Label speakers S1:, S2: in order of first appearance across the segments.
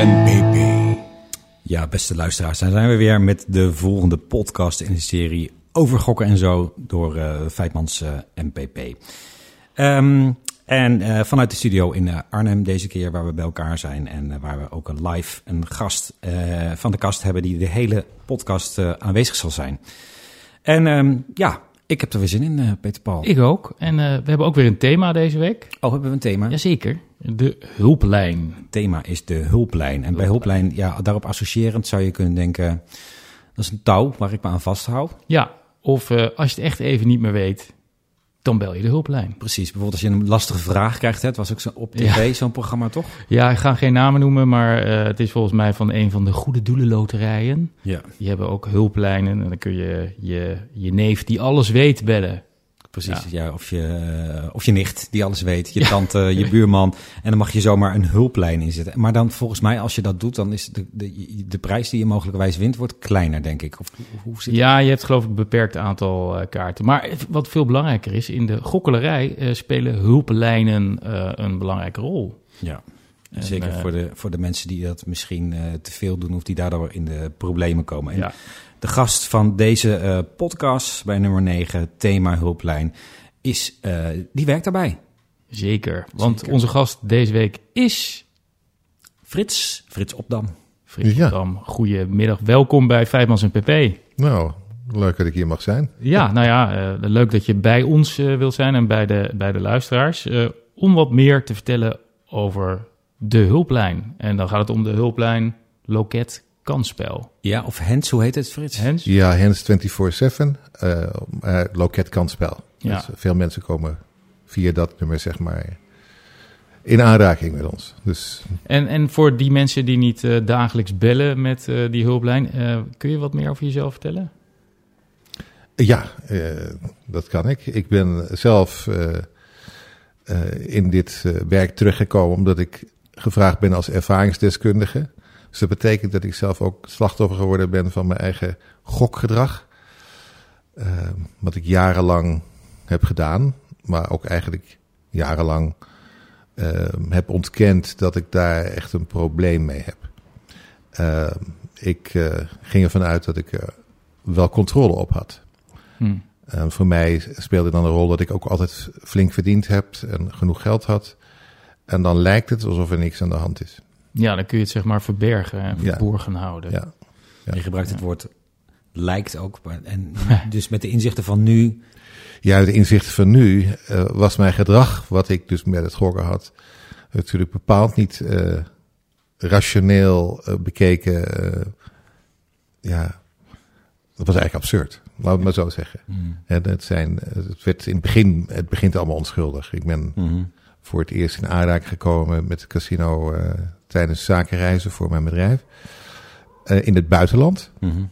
S1: En PP.
S2: Ja, beste luisteraars, dan zijn we weer met de volgende podcast in de serie over gokken en zo door eh Feitmans eh, MPP. Ehm, en eh, vanuit de studio in Arnhem deze keer, waar we bij elkaar zijn en waar we ook een live een gast van de kast hebben die de hele podcast aanwezig zal zijn. En ehm, ja, ik heb er weer zin in, Peter Paul.
S3: Ik ook. En we hebben ook weer een thema deze week.
S2: Oh, hebben we een thema?
S3: Jazeker. De hulplijn.
S2: Het thema is de hulplijn. En bij hulplijn, ja, daarop associërend zou je kunnen denken... dat is een touw waar ik me aan vasthoud.
S3: Ja, of eh, als je het echt even niet meer weet, dan bel je de hulplijn.
S2: Precies, bijvoorbeeld als je een lastige vraag krijgt. Hè, het was ook zo op tv, zo'n programma, toch?
S3: Ja, ik ga geen namen noemen, maar eh, het is volgens mij van een van de goede doelenloterijen.
S2: Ja,
S3: Die hebben ook hulplijnen en dan kun je je, je neef die alles weet bellen.
S2: Precies. Ja. of, je, eh, of je nicht, die alles weet. Je tante, je buurman. En dan mag je zomaar een hulplijn inzetten. Maar dan volgens mij, als je dat doet... dan is de, de, de prijs die je mogelijkerwijs wint, wordt kleiner, denk ik. Of hoe- zit
S3: Ja, je hebt geloof ik een beperkt aantal eh, kaarten. Maar wat veel belangrijker is, in de gokkelerij eh, spelen hulplijnen een belangrijke rol.
S2: Ja,
S3: En,
S2: zeker
S3: eh,
S2: voor, de, voor de mensen die dat misschien eh, te veel doen... of die daardoor in de problemen komen. En
S3: Ja.
S2: De gast van deze eh, podcast bij nummer 9, thema hulplijn, is, eh, die werkt daarbij.
S3: Zeker, want
S2: Zeker.
S3: onze gast deze week is
S2: Frits, Frits Opdam.
S3: Frits
S4: Ja.
S3: Dam. Goedemiddag, welkom bij Vijfmans en PP.
S4: Nou, leuk dat ik hier mag zijn.
S3: Ja, nou ja, eh, leuk dat je bij ons eh, wilt zijn en bij de, bij de luisteraars. eh, om wat meer te vertellen over de hulplijn. En dan gaat het om de hulplijn Loket Kansspel.
S2: Ja, of Hens, hoe heet het Frits?
S3: Hens?
S4: Ja, Hens 24-7, eh eh, loket kansspel.
S3: Ja.
S4: Dus veel mensen komen via dat nummer, zeg maar, in aanraking met ons. Dus
S3: En, en voor die mensen die niet eh, dagelijks bellen met eh, die hulplijn, eh, kun je wat meer over jezelf vertellen?
S4: ja, eh, dat kan ik. Ik ben zelf eh, eh, in dit werk teruggekomen omdat ik gevraagd ben als ervaringsdeskundige. Dus dat betekent dat ik zelf ook slachtoffer geworden ben van mijn eigen gokgedrag. Eh, wat ik jarenlang heb gedaan, maar ook eigenlijk jarenlang eh, heb ontkend dat ik daar echt een probleem mee heb. Eh, ik eh, ging ervan uit dat ik er wel controle op had.
S3: Hm.
S4: En voor mij speelde dan een rol dat ik ook altijd flink verdiend heb en genoeg geld had. En dan lijkt het alsof er niks aan de hand is.
S3: Ja, dan kun je het zeg maar verbergen en
S4: Ja.
S3: verborgen houden.
S4: Ja. Ja.
S2: Je gebruikt het woord lijkt ook. maar- En dus met de inzichten van nu.
S4: Ja, de inzichten van nu eh, was mijn gedrag, wat ik dus met het gokken had, natuurlijk bepaald niet eh, rationeel eh, bekeken. eh, ja, dat was eigenlijk absurd. Laat het maar zo zeggen. En het, zijn, het, werd in het begin, het begint allemaal onschuldig. Ik ben
S2: Mhm.
S4: Voor het eerst in aanraking gekomen met het casino eh, tijdens zakenreizen voor mijn bedrijf. Eh, in het buitenland.
S2: Mhm.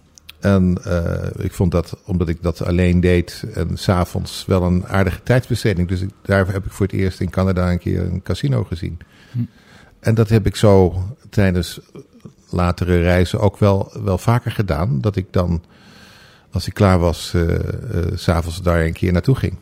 S4: En eh, ik vond dat, omdat ik dat alleen deed, en s'avonds wel een aardige tijdsbesteding. Dus ik, daar heb ik voor het eerst in Canada een keer een casino gezien.
S3: Hm.
S4: En dat heb ik zo tijdens latere reizen ook wel, wel vaker gedaan. Dat ik dan, als ik klaar was, eh, s'avonds daar een keer naartoe ging.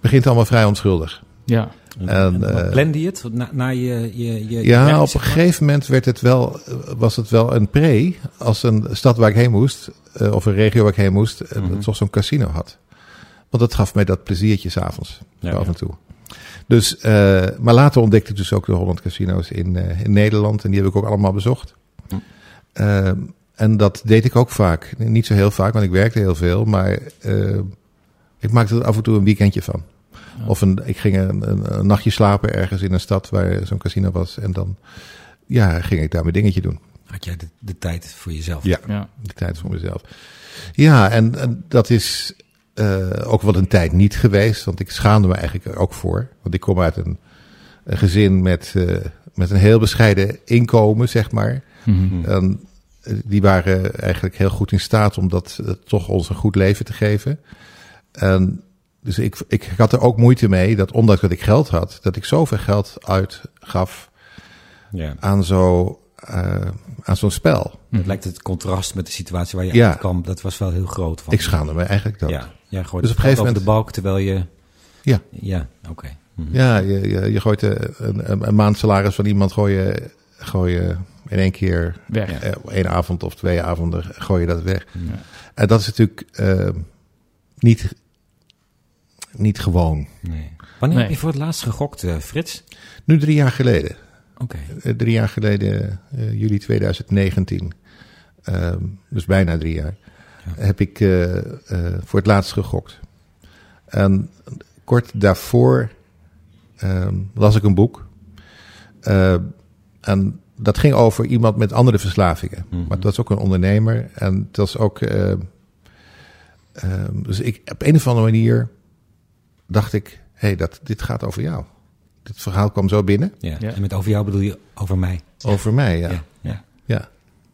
S4: Begint allemaal vrij onschuldig.
S3: Ja.
S2: En,
S4: En, eh,
S2: blende je het na, na je, je, je
S4: Ja, op
S2: zeg
S4: een
S2: maar?
S4: gegeven moment werd het wel, was het wel een pre als een stad waar ik heen moest, eh, of een regio waar ik heen moest, eh,
S2: Mhm.
S4: toch zo'n casino had. Want dat gaf mij dat pleziertje s'avonds,
S2: Ja,
S4: af en toe. Dus, eh, maar later ontdekte ik dus ook de Holland Casino's in, eh, in Nederland en die heb ik ook allemaal bezocht.
S2: Hm.
S4: Eh, en dat deed ik ook vaak. Niet zo heel vaak, want ik werkte heel veel, maar eh, ik maakte er af en toe een weekendje van. Of een, ik ging een, een, een nachtje slapen ergens in een stad waar zo'n casino was. En dan ja, ging ik daar mijn dingetje doen.
S2: Had jij de, de tijd voor jezelf?
S4: Ja.
S3: Ja.
S4: De tijd voor mezelf. Ja, en, en dat is eh, ook wel een tijd niet geweest. Want ik schaamde me eigenlijk er ook voor. Want ik kom uit een, een gezin met, eh, met een heel bescheiden inkomen, zeg maar. En eh, die waren eigenlijk heel goed in staat om dat toch ons een goed leven te geven. En dus ik, ik had er ook moeite mee dat ondanks dat ik geld had, dat ik zoveel geld uitgaf
S2: Ja.
S4: aan zo, eh, aan zo'n spel.
S2: Het lijkt het contrast met de situatie waar je
S4: Ja.
S2: uit kwam, dat was wel heel groot. Van,
S4: Ik schaamde me eigenlijk dat.
S2: Ja, ja gooit
S4: Dus op een gegeven
S2: over de
S4: moment-
S2: balk terwijl je...
S4: Ja.
S2: Ja, oké. Mhm.
S4: Ja, je, je, je gooit eh, een, een, een maand salaris van iemand gooi je, gooi je in één keer,
S3: Weg.
S2: Ja.
S4: eh, één avond of twee avonden, gooi je dat weg.
S3: Ja.
S4: En dat is natuurlijk niet, niet gewoon.
S2: Nee. Wanneer
S3: Nee.
S2: heb je voor het laatst gegokt, eh, Frits?
S4: Nu drie jaar geleden.
S2: Oké.
S4: Eh, drie jaar geleden, eh, juli 2019, ehm, dus bijna drie jaar,
S2: Ja.
S4: heb ik eh, eh, voor het laatst gegokt. En kort daarvoor ehm, las ik een boek. Eh, en dat ging over iemand met andere verslavingen.
S2: Mhm.
S4: Maar het was ook een ondernemer. En het was ook. eh, ehm, dus ik, op een of andere manier dacht ik: hé, hey, dat dit gaat over jou. Dit verhaal kwam zo binnen.
S2: Ja.
S3: Ja.
S2: En met over jou bedoel je over mij?
S4: Over mij, ja.
S2: Ja. ja.
S4: ja.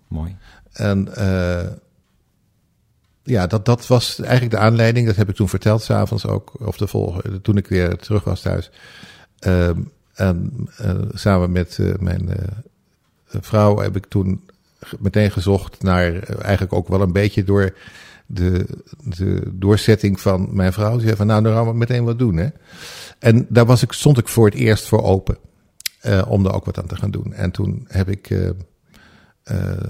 S2: Mooi.
S4: En eh, ja, dat, dat was eigenlijk de aanleiding. Dat heb ik toen verteld, s'avonds ook. Of de volgende, toen ik weer terug was thuis. Ehm, en eh, samen met eh, mijn eh, vrouw heb ik toen meteen gezocht naar... eigenlijk ook wel een beetje door de, de doorzetting van mijn vrouw. Die zei van, nou, dan gaan we meteen wat doen, hè. En daar was ik, stond ik voor het eerst voor open. eh, om daar ook wat aan te gaan doen. En toen heb ik... eh, eh,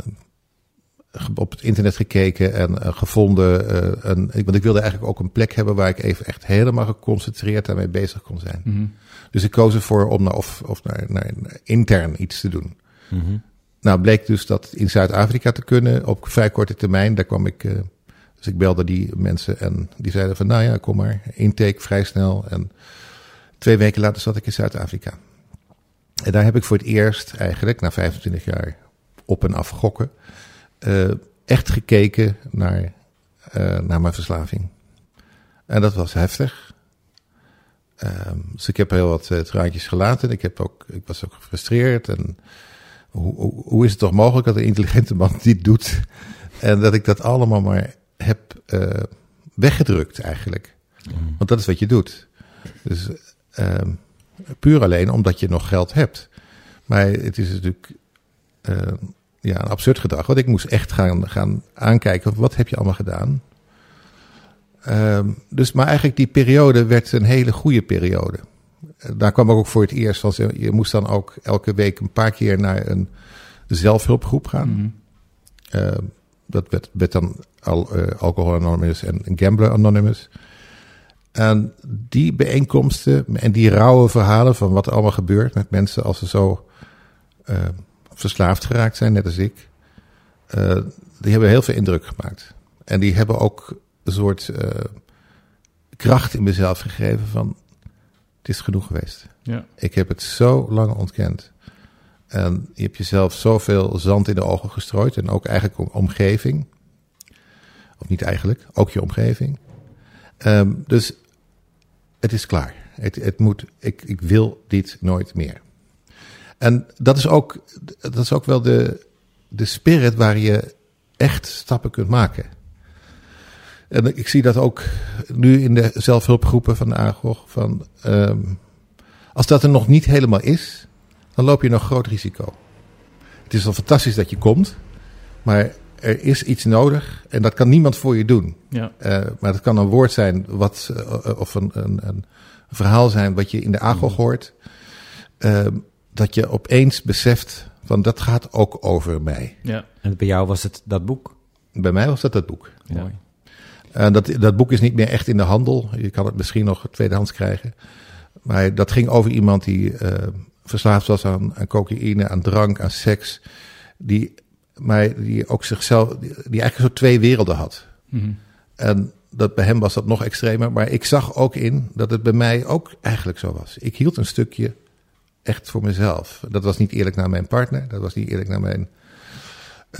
S4: op het internet gekeken en gevonden. een, want ik wilde eigenlijk ook een plek hebben waar ik even echt helemaal geconcentreerd daarmee bezig kon zijn.
S3: Mhm.
S4: Dus ik koos ervoor om naar, of, of naar, naar, naar intern iets te doen.
S2: Mhm.
S4: Nou, bleek dus dat in Zuid-Afrika te kunnen op vrij korte termijn. Daar kwam ik. Eh, dus ik belde die mensen en die zeiden van, nou ja, kom maar, intake vrij snel. En twee weken later zat ik in Zuid-Afrika. En daar heb ik voor het eerst eigenlijk, na 25 jaar op en af gokken, eh, echt gekeken naar, eh, naar mijn verslaving. En dat was heftig. Ehm, dus ik heb heel wat uh, traantjes gelaten. Ik, heb ook, ik was ook gefrustreerd. En hoe, hoe, hoe is het toch mogelijk dat een intelligente man dit doet? En dat ik dat allemaal maar heb uh, weggedrukt eigenlijk.
S2: Mhm.
S4: Want dat is wat je doet. Dus uh, puur alleen omdat je nog geld hebt. Maar het is natuurlijk uh, ja, een absurd gedrag. Want ik moest echt gaan, gaan aankijken. Wat heb je allemaal gedaan? Um, dus, maar eigenlijk die periode werd een hele goede periode. Daar kwam ik ook voor het eerst van. Je moest dan ook elke week een paar keer naar een zelfhulpgroep gaan.
S3: Mhm.
S4: Dat werd, werd dan al, uh, Alcohol Anonymous en Gambler Anonymous. En die bijeenkomsten en die rauwe verhalen van wat er allemaal gebeurt met mensen als ze zo uh, verslaafd geraakt zijn, net als ik. Uh, die hebben heel veel indruk gemaakt. En die hebben ook een soort uh, kracht in mezelf gegeven van het is genoeg geweest.
S3: Ja.
S4: Ik heb het zo lang ontkend. En je hebt jezelf zoveel zand in de ogen gestrooid. En ook eigenlijk omgeving. Of niet eigenlijk, ook je omgeving. Um, dus het is klaar. Het, het moet, ik, ik wil dit nooit meer. En dat is ook, dat is ook wel de, de spirit waar je echt stappen kunt maken. En ik zie dat ook nu in de zelfhulpgroepen van de AGOG. Van, um, als dat er nog niet helemaal is, dan loop je nog groot risico. Het is al fantastisch dat je komt, maar er is iets nodig en dat kan niemand voor je doen.
S3: Ja.
S4: Uh, maar dat kan een woord zijn wat, uh, of een, een, een, verhaal zijn wat je in de AGOG hoort. Uh, dat je opeens beseft van dat gaat ook over mij.
S3: Ja.
S2: En bij jou was het dat boek?
S4: Bij mij was dat dat boek.
S2: Ja. Mooi.
S4: En dat, dat boek is niet meer echt in de handel. Je kan het misschien nog tweedehands krijgen. Maar dat ging over iemand die uh, verslaafd was aan, aan cocaïne, aan drank, aan seks. Die, maar die ook zichzelf, die, die eigenlijk zo twee werelden had.
S3: Mm-hmm.
S4: En dat, bij hem was dat nog extremer. Maar ik zag ook in dat het bij mij ook eigenlijk zo was. Ik hield een stukje echt voor mezelf. Dat was niet eerlijk naar mijn partner. Dat was niet eerlijk naar, mijn,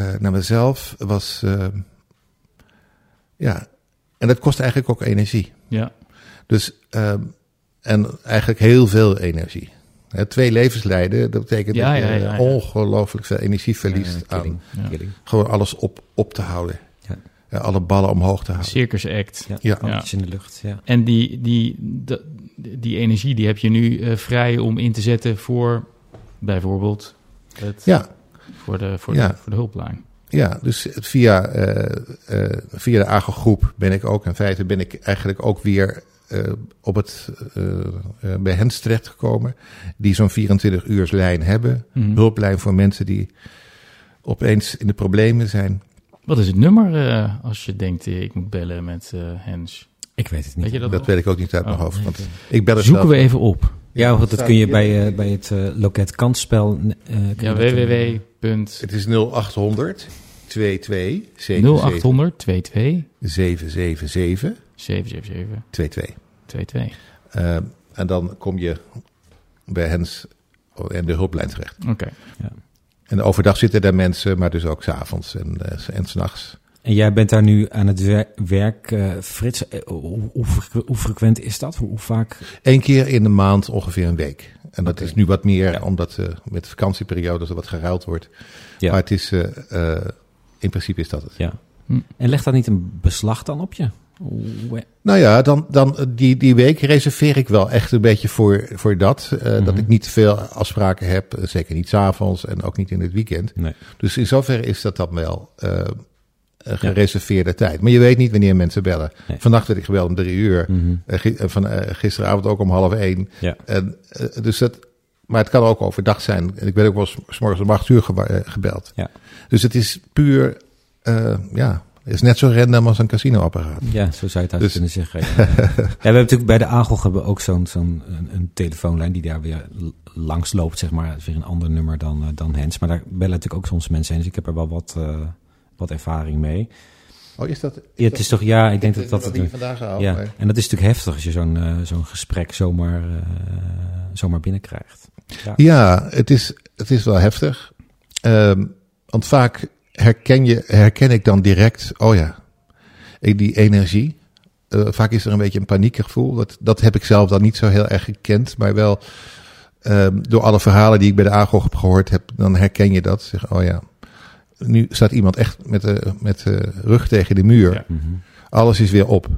S4: uh, naar mezelf. was, uh, ja, en dat kost eigenlijk ook energie.
S3: Ja.
S4: Dus, um, en eigenlijk heel veel energie. Twee levens leiden, dat betekent
S3: ja,
S4: dat je
S3: ja, ja,
S4: ongelooflijk veel energie verliest
S2: killing,
S4: aan
S2: killing.
S4: gewoon alles op, op te houden.
S2: Ja.
S4: eh, alle ballen omhoog te houden.
S3: Circus act.
S2: Ja,
S4: Ja.
S2: handjes in de lucht. Ja.
S3: En die, die, die, die energie die heb je nu eh, vrij om in te zetten voor bijvoorbeeld het,
S4: Ja,
S3: voor, de, voor,
S4: Ja.
S3: de, voor de hulplijn.
S4: ja, dus via, eh, eh, via de AGO-groep ben ik ook, in feite ben ik eigenlijk ook weer eh, op het, eh, eh, bij Hens terechtgekomen, die zo'n 24-uurslijn hebben.
S3: Mhm.
S4: Hulplijn voor mensen die opeens in de problemen zijn.
S3: Wat is het nummer eh, als je denkt, eh, ik moet bellen met eh, Hens?
S2: Ik weet het niet.
S3: Weet je dat,
S4: weet ik ook niet uit mijn
S3: Oh,
S4: hoofd. Want ik bel
S3: Zoeken
S4: zelf-
S3: we even op.
S2: Ja, want dat kun je bij, eh, bij het eh, loket kansspel. eh, kun je
S3: Ja,
S2: eh,
S3: www.
S4: Het is 0800 22 77
S3: 0800 22
S4: 777
S3: 777
S4: 22.
S3: 22.
S4: Eh, en dan kom je bij Hens en de hulplijn terecht.
S3: Oké.
S4: En overdag zitten daar mensen, maar dus ook s'avonds en, eh, en s'nachts.
S2: En jij bent daar nu aan het wer- werk, eh, Frits. eh, hoe, hoe, fre- hoe frequent is dat? Hoe, hoe vaak?
S4: Eén keer in de maand ongeveer een week. En dat is nu wat meer,
S2: Ja.
S4: omdat met de vakantieperiode er wat geruild wordt.
S2: Ja.
S4: Maar het is, in principe is dat het.
S2: Ja.
S3: Hm.
S2: En legt dat niet een beslag dan op je?
S4: Nou ja, dan, dan die, die week reserveer ik wel echt een beetje voor, voor dat. eh, Dat
S2: Mhm.
S4: ik niet veel afspraken heb, eh, zeker niet s'avonds en ook niet in het weekend.
S2: Nee.
S4: Dus in zoverre is dat dan wel een gereserveerde tijd. Maar je weet niet wanneer mensen bellen.
S2: Nee.
S4: Vannacht werd ik gebeld om drie uur.
S2: Mhm.
S4: Van, gisteravond ook om half één.
S2: Ja.
S4: En, dus dat, maar het kan ook overdag zijn. En ik ben ook wel 's morgens om acht uur gebeld.
S2: Ja.
S4: Dus het is puur, ja, is net zo random als een casinoapparaat.
S2: Ja, zo zou je het
S4: Dus-
S2: kunnen zeggen. Ja. ja, we hebben natuurlijk bij de AGOG hebben we ook zo'n zo'n een, een telefoonlijn die daar weer langs loopt, zeg maar. Dat is weer een ander nummer dan, eh, dan Hens. Maar daar bellen natuurlijk ook soms mensen heen. Dus ik heb er wel wat, eh, wat ervaring mee.
S4: Oh, is dat?
S2: Ja, het is toch, ja, ik denk dat dat...
S4: het vandaag gehaald.
S2: ja, en dat is natuurlijk heftig als je zo'n eh, zo'n gesprek zomaar, zomaar binnenkrijgt. Ja.
S4: Ja, het is, het is wel heftig. Ehm, want vaak herken, je, herken ik dan direct, oh ja, die energie. Eh, vaak is er een beetje een paniekgevoel. Dat, dat heb ik zelf dan niet zo heel erg gekend. Maar wel ehm, door alle verhalen die ik bij de AGOG heb gehoord heb, dan herken je dat. Zeg, oh ja, nu staat iemand echt met de, met de rug tegen de muur.
S3: Ja.
S2: Mhm.
S4: Alles is weer op.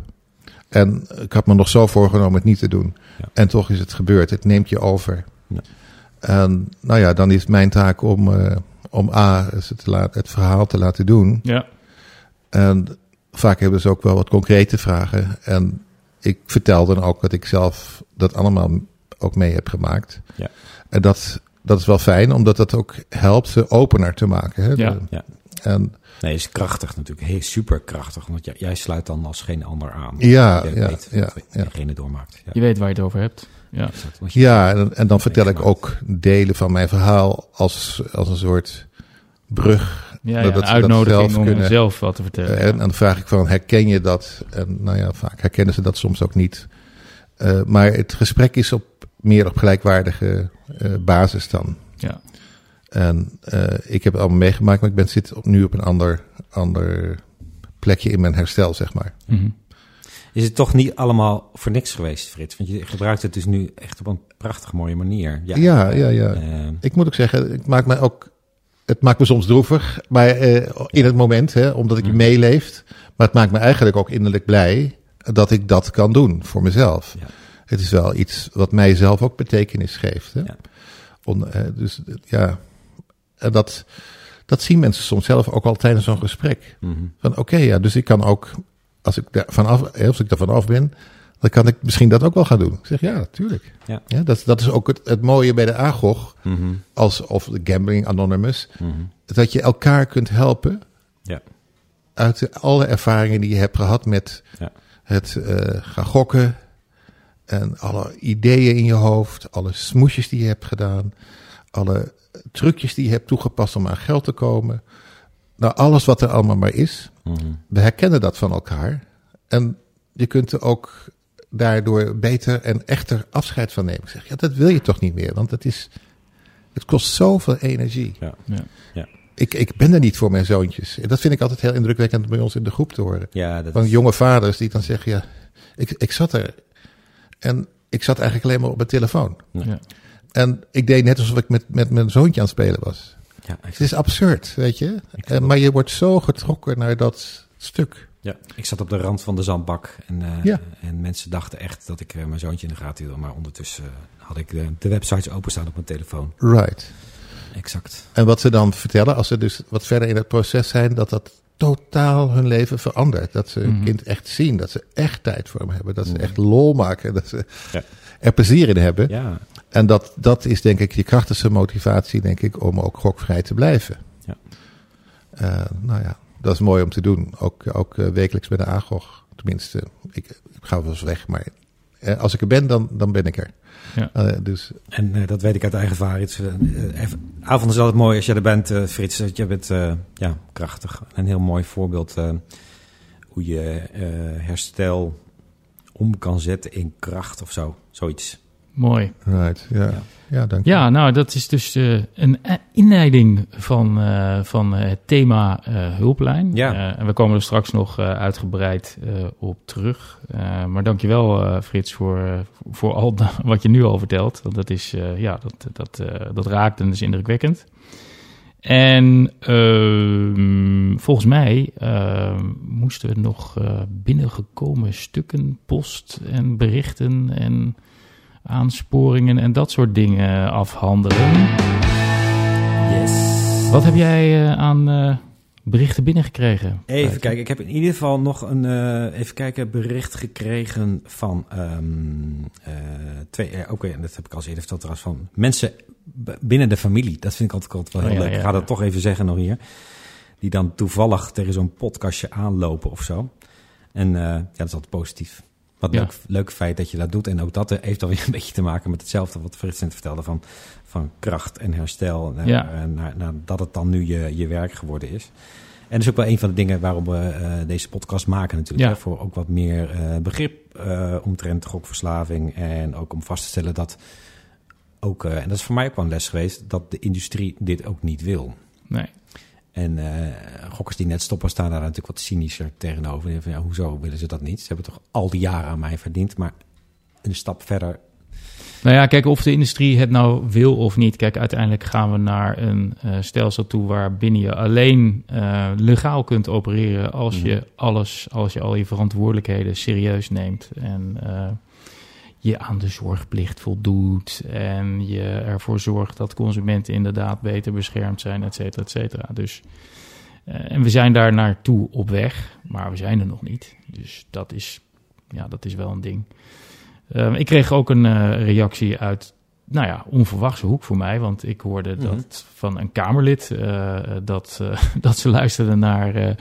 S4: En ik had me nog zo voorgenomen het niet te doen.
S2: Ja.
S4: En toch is het gebeurd. Het neemt je over.
S2: Ja.
S4: En nou ja, dan is mijn taak om, eh, om A, het, te laten, het verhaal te laten doen.
S3: Ja.
S4: En vaak hebben ze ook wel wat concrete vragen. En ik vertel dan ook dat ik zelf dat allemaal ook mee heb gemaakt.
S2: Ja.
S4: En dat, dat is wel fijn, omdat dat ook helpt ze opener te maken. Hè?
S3: Ja.
S4: De-
S2: Ja.
S4: En
S2: Nee, is krachtig natuurlijk. Heel super krachtig. Want jij, jij sluit dan als geen ander aan.
S4: ja, ja,
S2: weet
S4: ja,
S2: wat
S4: ja.
S2: diegene doormaakt. Ja.
S3: Je weet waar je het over hebt. Ja.
S4: Ja, en, en dan vertel ik ook delen van mijn verhaal als, als een soort brug.
S3: Ja,
S4: Dat-
S3: ja,
S4: dat
S3: een
S4: ze dat
S3: uitnodiging
S4: zelf
S3: om
S4: kunnen-
S3: zelf wat te vertellen.
S4: Eh, en, en dan vraag ik van, herken je dat? En nou ja, vaak herkennen ze dat soms ook niet. Eh, maar het gesprek is op meer op gelijkwaardige eh, basis dan.
S3: ja.
S4: En eh, ik heb het allemaal meegemaakt, maar ik ben, zit op, nu op een ander, ander plekje in mijn herstel, zeg maar.
S3: Mhm.
S2: Is het toch niet allemaal voor niks geweest, Frits? Want je gebruikt het dus nu echt op een prachtig mooie manier.
S4: Ja, ja, ja.
S2: Eh,
S4: Ik moet ook zeggen, het maakt mij ook. Het maakt me soms droevig, maar eh, in het moment, hè, omdat ik
S2: Mm.
S4: meeleef. Maar het maakt me eigenlijk ook innerlijk blij dat ik dat kan doen voor mezelf.
S2: Ja.
S4: Het is wel iets wat mij zelf ook betekenis geeft. Hè?
S2: Ja.
S4: On- dus ja, En dat, dat zien mensen soms zelf ook al tijdens zo'n gesprek.
S2: mhm.
S4: Van oké, ja, dus ik kan ook, als ik daar vanaf, eh, als ik daar vanaf ben, dan kan ik misschien dat ook wel gaan doen. Ik zeg ja, natuurlijk.
S2: Ja.
S4: dat, dat is ook het, het mooie bij de AGOG,
S2: Mhm.
S4: als, of de Gambling Anonymous,
S2: Mhm.
S4: dat je elkaar kunt helpen
S2: Ja.
S4: uit de, alle ervaringen die je hebt gehad met
S2: Ja.
S4: het eh, gaan gokken. En alle ideeën in je hoofd, alle smoesjes die je hebt gedaan, alle trucjes die je hebt toegepast om aan geld te komen. Nou, alles wat er allemaal maar is,
S2: Mhm.
S4: we herkennen dat van elkaar. En je kunt er ook daardoor beter en echter afscheid van nemen. Ik zeg, ja, dat wil je toch niet meer, want het is, het kost zoveel energie.
S2: Ja.
S3: Ja.
S4: Ik, ik ben er niet voor mijn zoontjes. En dat vind ik altijd heel indrukwekkend bij ons in de groep te horen.
S2: Ja, dat
S4: Van
S2: is-
S4: jonge vaders die dan zeggen, ja, ik, ik zat er. En ik zat eigenlijk alleen maar op mijn telefoon.
S3: Ja.
S4: En ik deed net alsof ik met, met mijn zoontje aan het spelen was.
S2: Ja,
S4: Het is absurd, weet je. En, maar je wordt zo getrokken naar dat, stuk.
S2: Ja, ik zat op de rand van de zandbak en, eh,
S4: Ja.
S2: en mensen dachten echt dat ik eh, mijn zoontje in de gaten hield. Maar ondertussen eh, had ik de, de websites openstaan op mijn telefoon.
S4: Right.
S2: Exact.
S4: En wat ze dan vertellen, als ze dus wat verder in het proces zijn, dat dat totaal hun leven verandert. Dat ze hun
S3: Mhm.
S4: kind echt zien, dat ze echt tijd voor hem hebben, dat ze
S2: Mhm.
S4: echt lol maken, dat ze
S2: Ja.
S4: Er plezier in hebben.
S2: Ja,
S4: En dat, dat is denk ik je krachtigste motivatie, denk ik, om ook gokvrij te blijven.
S2: Ja.
S4: Eh, nou ja, dat is mooi om te doen. Ook, ook eh, wekelijks bij de AGOG. Tenminste, ik, ik ga wel eens weg, maar eh, als ik er ben, dan, dan ben ik er.
S3: Ja.
S4: Eh, dus
S2: en eh, dat weet ik uit eigen ervaring. Even- avond is altijd mooi als je er bent, eh, Frits. dat Je bent eh, ja, krachtig. Een heel mooi voorbeeld eh, hoe je eh, herstel om kan zetten in kracht of zo. Zoiets.
S3: Mooi.
S4: right, ja,
S2: Ja.
S4: ja. dank je.
S3: Ja, nou, dat is dus eh, een eh, inleiding van, eh, van eh, het thema eh, hulplijn.
S2: Ja.
S3: Eh, en we komen er straks nog eh, uitgebreid eh, op terug. Eh, maar dankjewel, eh Frits, voor, eh, voor al wat je nu al vertelt. Want dat, is, eh, ja, dat, dat, eh, dat raakt en is indrukwekkend. En ehm, volgens mij ehm, moesten we nog eh, binnengekomen stukken, post en berichten en aansporingen en dat soort dingen afhandelen.
S2: Yes.
S3: Wat heb jij eh, aan eh, berichten binnengekregen?
S2: Even kijken, ik heb in ieder geval nog een eh, even kijken, bericht gekregen van ehm, eh, twee, eh, oké, en dat heb ik al eerder verteld trouwens, van mensen binnen de familie. Dat vind ik altijd, altijd wel heel
S3: Oh ja,
S2: leuk. ik ga dat
S3: ja.
S2: toch even zeggen nog hier. Die dan toevallig tegen zo'n podcastje aanlopen of zo. En ja, dat is altijd positief. Wat
S3: Ja.
S2: leuk, leuk feit dat je dat doet. En ook dat heeft alweer een beetje te maken met hetzelfde wat Frits net vertelde van, van kracht en herstel. Naar,
S3: Ja.
S2: eh, naar, naar dat het dan nu je, je werk geworden is. En dat is ook wel een van de dingen waarom we eh, deze podcast maken natuurlijk.
S3: Ja.
S2: Hè, voor ook wat meer eh, begrip eh, omtrent gokverslaving. En ook om vast te stellen dat ook, en dat is voor mij ook wel een les geweest, dat de industrie dit ook niet wil.
S3: Nee.
S2: En eh, gokkers die net stoppen staan daar natuurlijk wat cynischer tegenover. Van, ja, hoezo willen ze dat niet? Ze hebben toch al die jaren aan mij verdiend. Maar een stap verder.
S3: Nou ja, kijk, of de industrie het nou wil of niet. Kijk, uiteindelijk gaan we naar een eh, stelsel toe waar binnen je alleen eh, legaal kunt opereren als
S2: Mhm.
S3: je alles, als je al je verantwoordelijkheden serieus neemt en je aan de zorgplicht voldoet en je ervoor zorgt dat consumenten inderdaad beter beschermd zijn, et cetera, et cetera. Dus, eh, en we zijn daar naartoe op weg, maar we zijn er nog niet. Dus dat is, ja, dat is wel een ding. Ehm, ik kreeg ook een eh, reactie uit, nou ja, onverwachte hoek voor mij. Want ik hoorde
S2: Mhm.
S3: dat van een Kamerlid eh, dat, dat ze luisterde naar,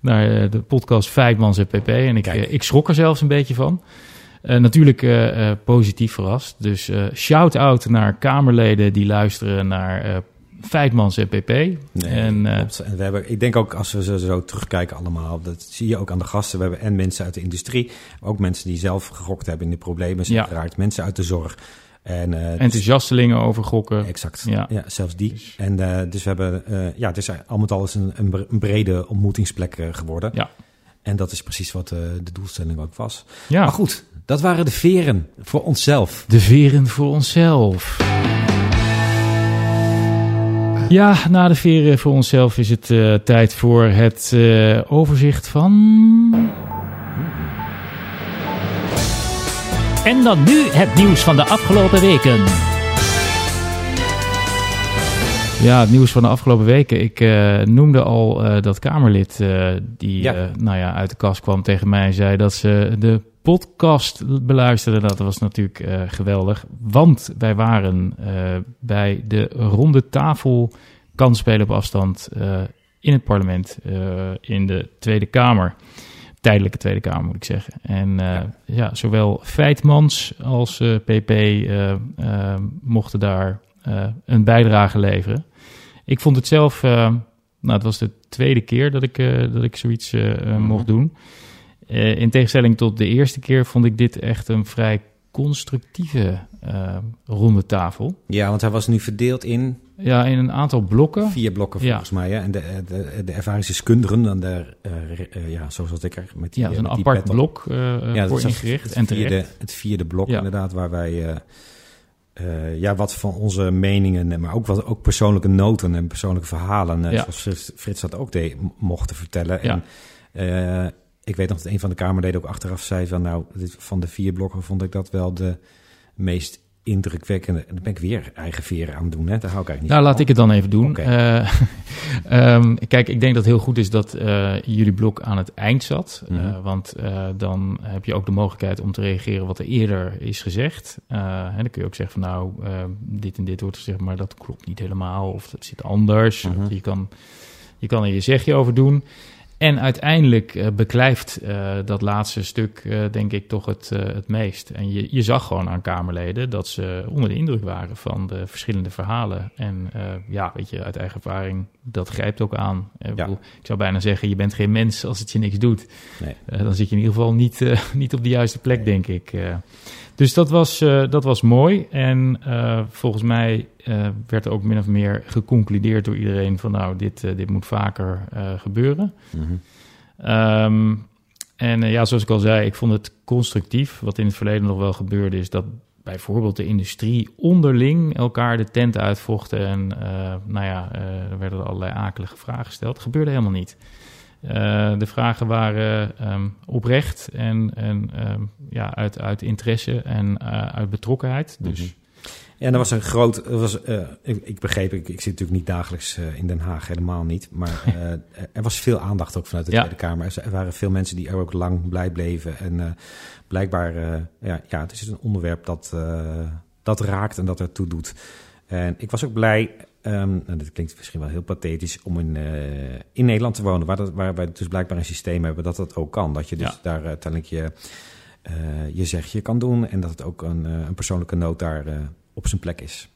S3: naar de podcast Vijfmans en PP. En ik, ik schrok er zelfs een beetje van. Eh, natuurlijk eh, eh, positief verrast. Dus shout-out naar Kamerleden die luisteren naar Feitmans en PP. en,
S2: we hebben, ik denk ook als we zo, zo terugkijken allemaal, dat zie je ook aan de gasten. We hebben en mensen uit de industrie, maar ook mensen die zelf gegokt hebben in de problemen zijn
S3: Ja.
S2: geraakt. Mensen uit de zorg. En, dus-
S3: enthousiastelingen over gokken.
S2: Exact.
S3: Ja.
S2: Ja. zelfs die.
S3: Dus-
S2: En dus we hebben, ja, het is al met alles een, een bre- een brede ontmoetingsplek geworden.
S3: Ja.
S2: En dat is precies wat eh, de doelstelling ook was.
S3: Ja,
S2: Maar goed, dat waren de veren voor onszelf.
S3: De veren voor onszelf. Ja, na de veren voor onszelf is het eh, tijd voor het eh, overzicht van.
S1: En dan nu het nieuws van de afgelopen weken.
S3: Ja, het nieuws van de afgelopen weken. Ik eh, noemde al eh, dat Kamerlid eh, die
S2: Ja.
S3: nou ja, uit de kast kwam tegen mij en zei dat ze de podcast beluisterden. Dat was natuurlijk geweldig. Want wij waren bij de ronde tafel kansspelen op afstand in het parlement, in de Tweede Kamer. Tijdelijke Tweede Kamer moet ik zeggen. En eh, ja. zowel Feitmans als PP mochten daar een bijdrage leveren. Ik vond het zelf, eh, nou, het was de tweede keer dat ik, eh, dat ik zoiets eh, eh, mocht doen. In tegenstelling tot de eerste keer vond ik dit echt een vrij constructieve eh, ronde tafel.
S2: Ja, want hij was nu verdeeld in
S3: Ja, in een aantal blokken.
S2: vier blokken
S3: Ja.
S2: volgens mij. Hè? En de, de, de ervaringsdeskundigen, dan de, eh, ja, zoals ik er met die,
S3: Ja, dat is een
S2: met die
S3: apart blok eh,
S2: Ja, dat
S3: voor
S2: is
S3: ingericht.
S2: Het
S3: en
S2: vierde,
S3: terecht.
S2: het vierde blok
S3: Ja.
S2: inderdaad, waar wij eh, ja, wat van onze meningen, maar ook, wat, ook persoonlijke noten en persoonlijke verhalen, eh,
S3: Ja.
S2: zoals Frits, Frits dat ook deed, mochten vertellen.
S3: Ja.
S2: En Eh, ik weet nog dat een van de Kamerleden ook achteraf zei van... nou, dit, van de vier blokken vond ik dat wel de meest indrukwekkende... En dan ben ik weer eigen veren aan het doen, hè? Daar hou ik eigenlijk niet
S3: Nou,
S2: van.
S3: laat ik het dan even doen. Eh, ehm, kijk, ik denk dat het heel goed is dat eh, jullie blok aan het eind zat. Eh,
S2: Mhm.
S3: want dan heb je ook de mogelijkheid om te reageren wat er eerder is gezegd. En dan kun je ook zeggen van nou, eh, dit en dit wordt gezegd, maar dat klopt niet helemaal. Of dat zit anders.
S2: Mhm.
S3: Je, kan, je kan er je zegje over doen. En uiteindelijk eh, beklijft eh, dat laatste stuk, eh, denk ik, toch het, het meest. En je, je zag gewoon aan Kamerleden dat ze onder de indruk waren van de verschillende verhalen. En ja, weet je, uit eigen ervaring, dat grijpt ook aan. Ik,
S2: Ja.
S3: bedoel, ik zou bijna zeggen, je bent geen mens als het je niks doet.
S2: Nee.
S3: Dan zit je in ieder geval niet, niet op de juiste plek, denk ik. dus dat was, dat was mooi. En volgens mij eh, werd er ook min of meer geconcludeerd door iedereen van nou, dit, eh, dit moet vaker eh, gebeuren.
S2: Mhm.
S3: Ehm, en ja, zoals ik al zei, ik vond het constructief. Wat in het verleden nog wel gebeurde, is dat bijvoorbeeld de industrie onderling elkaar de tent uitvochten. En nou ja, er werden allerlei akelige vragen gesteld. Dat gebeurde helemaal niet. De vragen waren ehm, oprecht en, en ehm, ja, uit, uit interesse en uit betrokkenheid. Dus
S2: Mhm. En er was een groot. Er was, eh, ik, ik begreep, ik, ik zit natuurlijk niet dagelijks eh, in Den Haag, helemaal niet. Maar eh, er was veel aandacht ook vanuit de
S3: Ja.
S2: Tweede Kamer. Er waren veel mensen die er ook lang blij bleven. En blijkbaar, ja, ja, het is een onderwerp dat, dat raakt en dat ertoe doet. En ik was ook blij, ehm en dit klinkt misschien wel heel pathetisch, om in, in Nederland te wonen, waar, dat, waar wij dus blijkbaar een systeem hebben dat dat ook kan. Dat je dus
S3: Ja.
S2: daar uiteindelijk je, je zegje kan doen en dat het ook een, een persoonlijke noot daar op zijn plek is.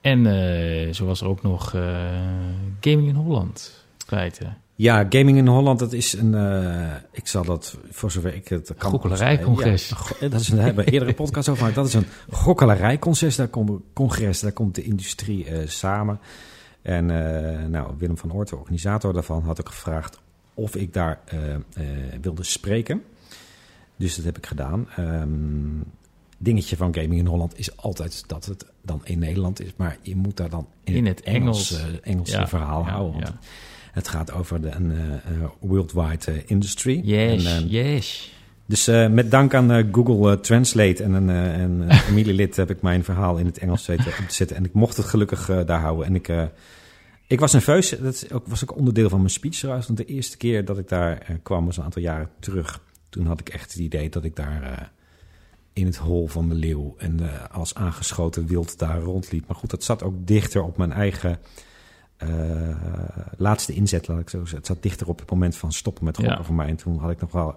S3: En eh, zo was er ook nog eh, Gaming in Holland. Feiten.
S2: Ja, Gaming in Holland, dat is een. eh, ik zal dat voor zover ik het kan.
S3: Gokkelerijcongres.
S2: Ja, go- dat is een, daar hebben we eerder een podcast over gemaakt. Dat is een gokkelerijcongres. Daar komt, congres, daar komt de industrie samen. En nou, Willem van Oort, de organisator daarvan, had ook gevraagd of ik daar wilde spreken. Dus dat heb ik gedaan. Ehm, dingetje van Gaming in Holland is altijd dat het dan in Nederland is. Maar je moet daar dan in,
S3: In
S2: het
S3: Engels.
S2: Engels, Engelse
S3: Ja,
S2: verhaal
S3: ja,
S2: houden. Want
S3: ja.
S2: het gaat over de, een eh, worldwide eh, industry.
S3: Yes,
S2: En, eh,
S3: yes.
S2: dus met dank aan Google Translate en een, een familielid heb ik mijn verhaal in het Engels weten op te zetten. En ik mocht het gelukkig daar houden. En ik, ik was nerveus. Dat is ook, was ook onderdeel van mijn speech trouwens. Want de eerste keer dat ik daar kwam was een aantal jaren terug. Toen had ik echt het idee dat ik daar in het hol van de leeuw en eh, als aangeschoten wild daar rondliep. Maar goed, dat zat ook dichter op mijn eigen eh, laatste inzet, laat ik zo zeggen. Het zat dichter op het moment van stoppen met gokken
S3: Ja.
S2: voor mij. En toen had ik nog wel,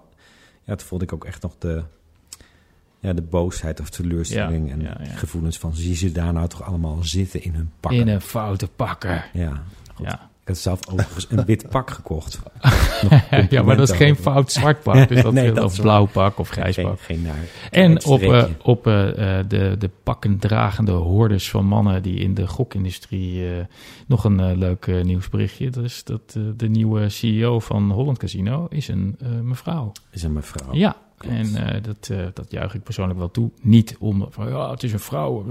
S2: ja, toen voelde ik ook echt nog de, ja, de boosheid of teleurstelling
S3: Ja,
S2: en
S3: ja,
S2: gevoelens van zie ze daar nou toch allemaal zitten in hun pakken.
S3: In een foute pakker.
S2: Ja, goed.
S3: Ja.
S2: Ik had zelf overigens een wit pak gekocht.
S3: ja, maar dat is geen fout zwart pak. Dus dat,
S2: Nee,
S3: nee,
S2: dat
S3: of
S2: is
S3: blauw pak of grijs
S2: Geen,
S3: pak.
S2: geen naar.
S3: En op, eh,
S2: streepje.
S3: op eh, eh, de, de pakkendragende hordes van mannen die in de gokindustrie... eh, nog een eh, leuk eh, nieuwsberichtje. Dat is dat eh, de nieuwe CEO van Holland Casino is een eh, mevrouw.
S2: is een mevrouw.
S3: Ja,
S2: klopt.
S3: en eh, dat, eh, dat juich ik persoonlijk wel toe. Niet om van ja, het is een vrouw.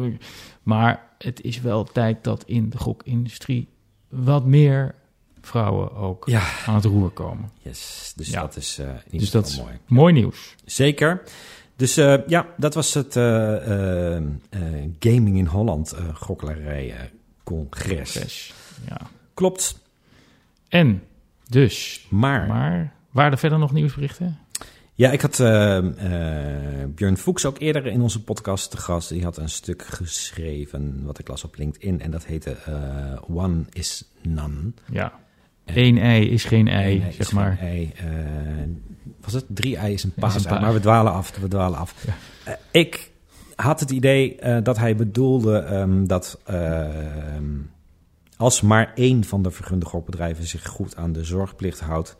S3: Maar het is wel tijd dat in de gokindustrie wat meer vrouwen ook
S2: Ja.
S3: aan het roer komen.
S2: Yes, dus
S3: Ja.
S2: dat is in ieder
S3: Dus dat is
S2: mooi.
S3: mooi nieuws.
S2: Zeker. Dus eh, ja, dat was het eh, Gaming in Holland uh, gokkelarij eh, congres.
S3: Congres. Ja.
S2: Klopt,
S3: En dus,
S2: maar,
S3: maar waren er verder nog nieuwsberichten?
S2: Ja, ik had eh, eh, Björn Fuchs ook eerder in onze podcast te gast. Die had een stuk geschreven, wat ik las op LinkedIn, en dat heette eh, One is None.
S3: Ja. Eén ei is geen ei, zeg maar.
S2: ei. Eh, was het? Drie ei is een paas. maar we dwalen af. We dwalen af.
S3: Ja.
S2: Ik had het idee dat hij bedoelde ehm, dat ehm, als maar één van de vergunde zich goed aan de zorgplicht houdt,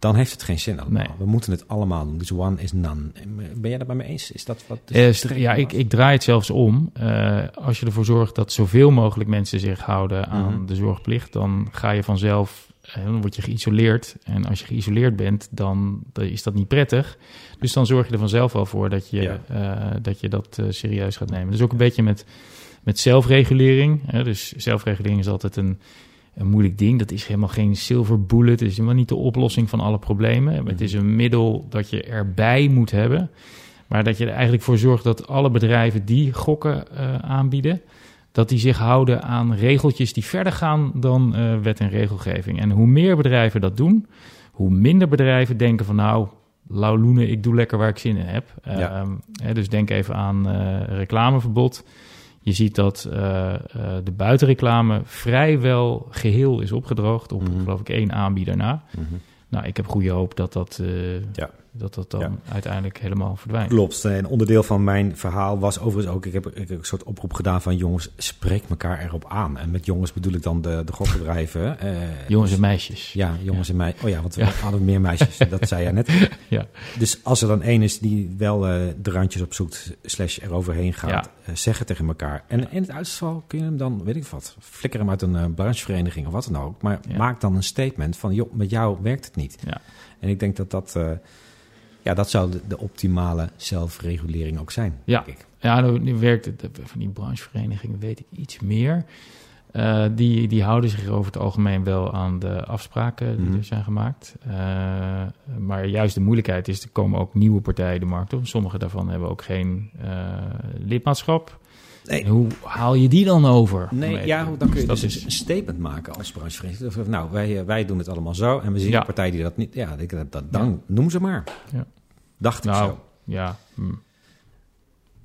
S2: dan heeft het geen zin allemaal.
S3: Nee.
S2: We moeten het allemaal doen. Dus one is none. Ben jij dat bij me eens? Is dat wat? de
S3: Eh, ja, ik, ik draai het zelfs om. Eh, als je ervoor zorgt dat zoveel mogelijk mensen zich houden aan
S2: Mhm.
S3: de zorgplicht, dan ga je vanzelf, eh, dan word je geïsoleerd. En als je geïsoleerd bent, dan, dan is dat niet prettig. Dus dan zorg je er vanzelf wel voor dat je
S2: Ja.
S3: eh, dat, je dat eh, serieus gaat nemen. Dus ook een beetje met, met zelfregulering. Dus zelfregulering is altijd een een moeilijk ding. Dat is helemaal geen silver bullet. Het is helemaal niet de oplossing van alle problemen. Het is een middel dat je erbij moet hebben. Maar dat je er eigenlijk voor zorgt dat alle bedrijven die gokken uh, aanbieden, dat die zich houden aan regeltjes die verder gaan dan uh, wet en regelgeving. En hoe meer bedrijven dat doen, hoe minder bedrijven denken van nou, lauwloenen, ik doe lekker waar ik zin in heb.
S2: Ja.
S3: Uh, dus denk even aan reclameverbod. Je ziet dat de buitenreclame vrijwel geheel is opgedroogd op,
S2: Mhm.
S3: geloof ik, één aanbieder na. Nou, ik heb goede hoop dat dat,
S2: Ja.
S3: Dat, dat dan
S2: Ja.
S3: uiteindelijk helemaal verdwijnt.
S2: Klopt. En onderdeel van mijn verhaal was overigens ook... Ik heb, ik heb een soort oproep gedaan van jongens, spreek elkaar erop aan. En met jongens bedoel ik dan de, de gokbedrijven. eh,
S3: Jongens en meisjes.
S2: Ja, jongens en meisjes. Oh ja, want we
S3: Ja.
S2: hadden meer meisjes. dat zei jij net.
S3: Ja.
S2: Dus als er dan één is die wel eh, de randjes opzoekt, slash eroverheen gaat, eh, zeg het tegen elkaar. En in het uitstel kun je hem dan, weet ik wat, flikker hem uit een branchevereniging of wat dan ook. Maar maak dan een statement van, joh, met jou werkt het niet.
S3: Ja.
S2: En ik denk dat dat, ja, dat zou de, de optimale zelfregulering ook zijn.
S3: Ja.
S2: denk ik.
S3: Ja, nu, nu werkt het van die brancheverenigingen, weet ik iets meer. Eh, die, die houden zich over het algemeen wel aan de afspraken die
S2: Mhm.
S3: er zijn gemaakt. Eh, maar juist de moeilijkheid is, er komen ook nieuwe partijen de markt op. Sommige daarvan hebben ook geen eh, lidmaatschap.
S2: Nee.
S3: Hoe haal je die dan over?
S2: Nee, ja, dan kun je
S3: dat
S2: dus
S3: is,
S2: een statement maken als branchevereniging. Nou, wij, eh, wij doen het allemaal zo. En we zien
S3: Ja.
S2: een partij die dat niet... Ja, ik- dat, dat, dan noem ze maar.
S3: Ja.
S2: Dacht ik
S3: nou,
S2: zo.
S3: ja. hm.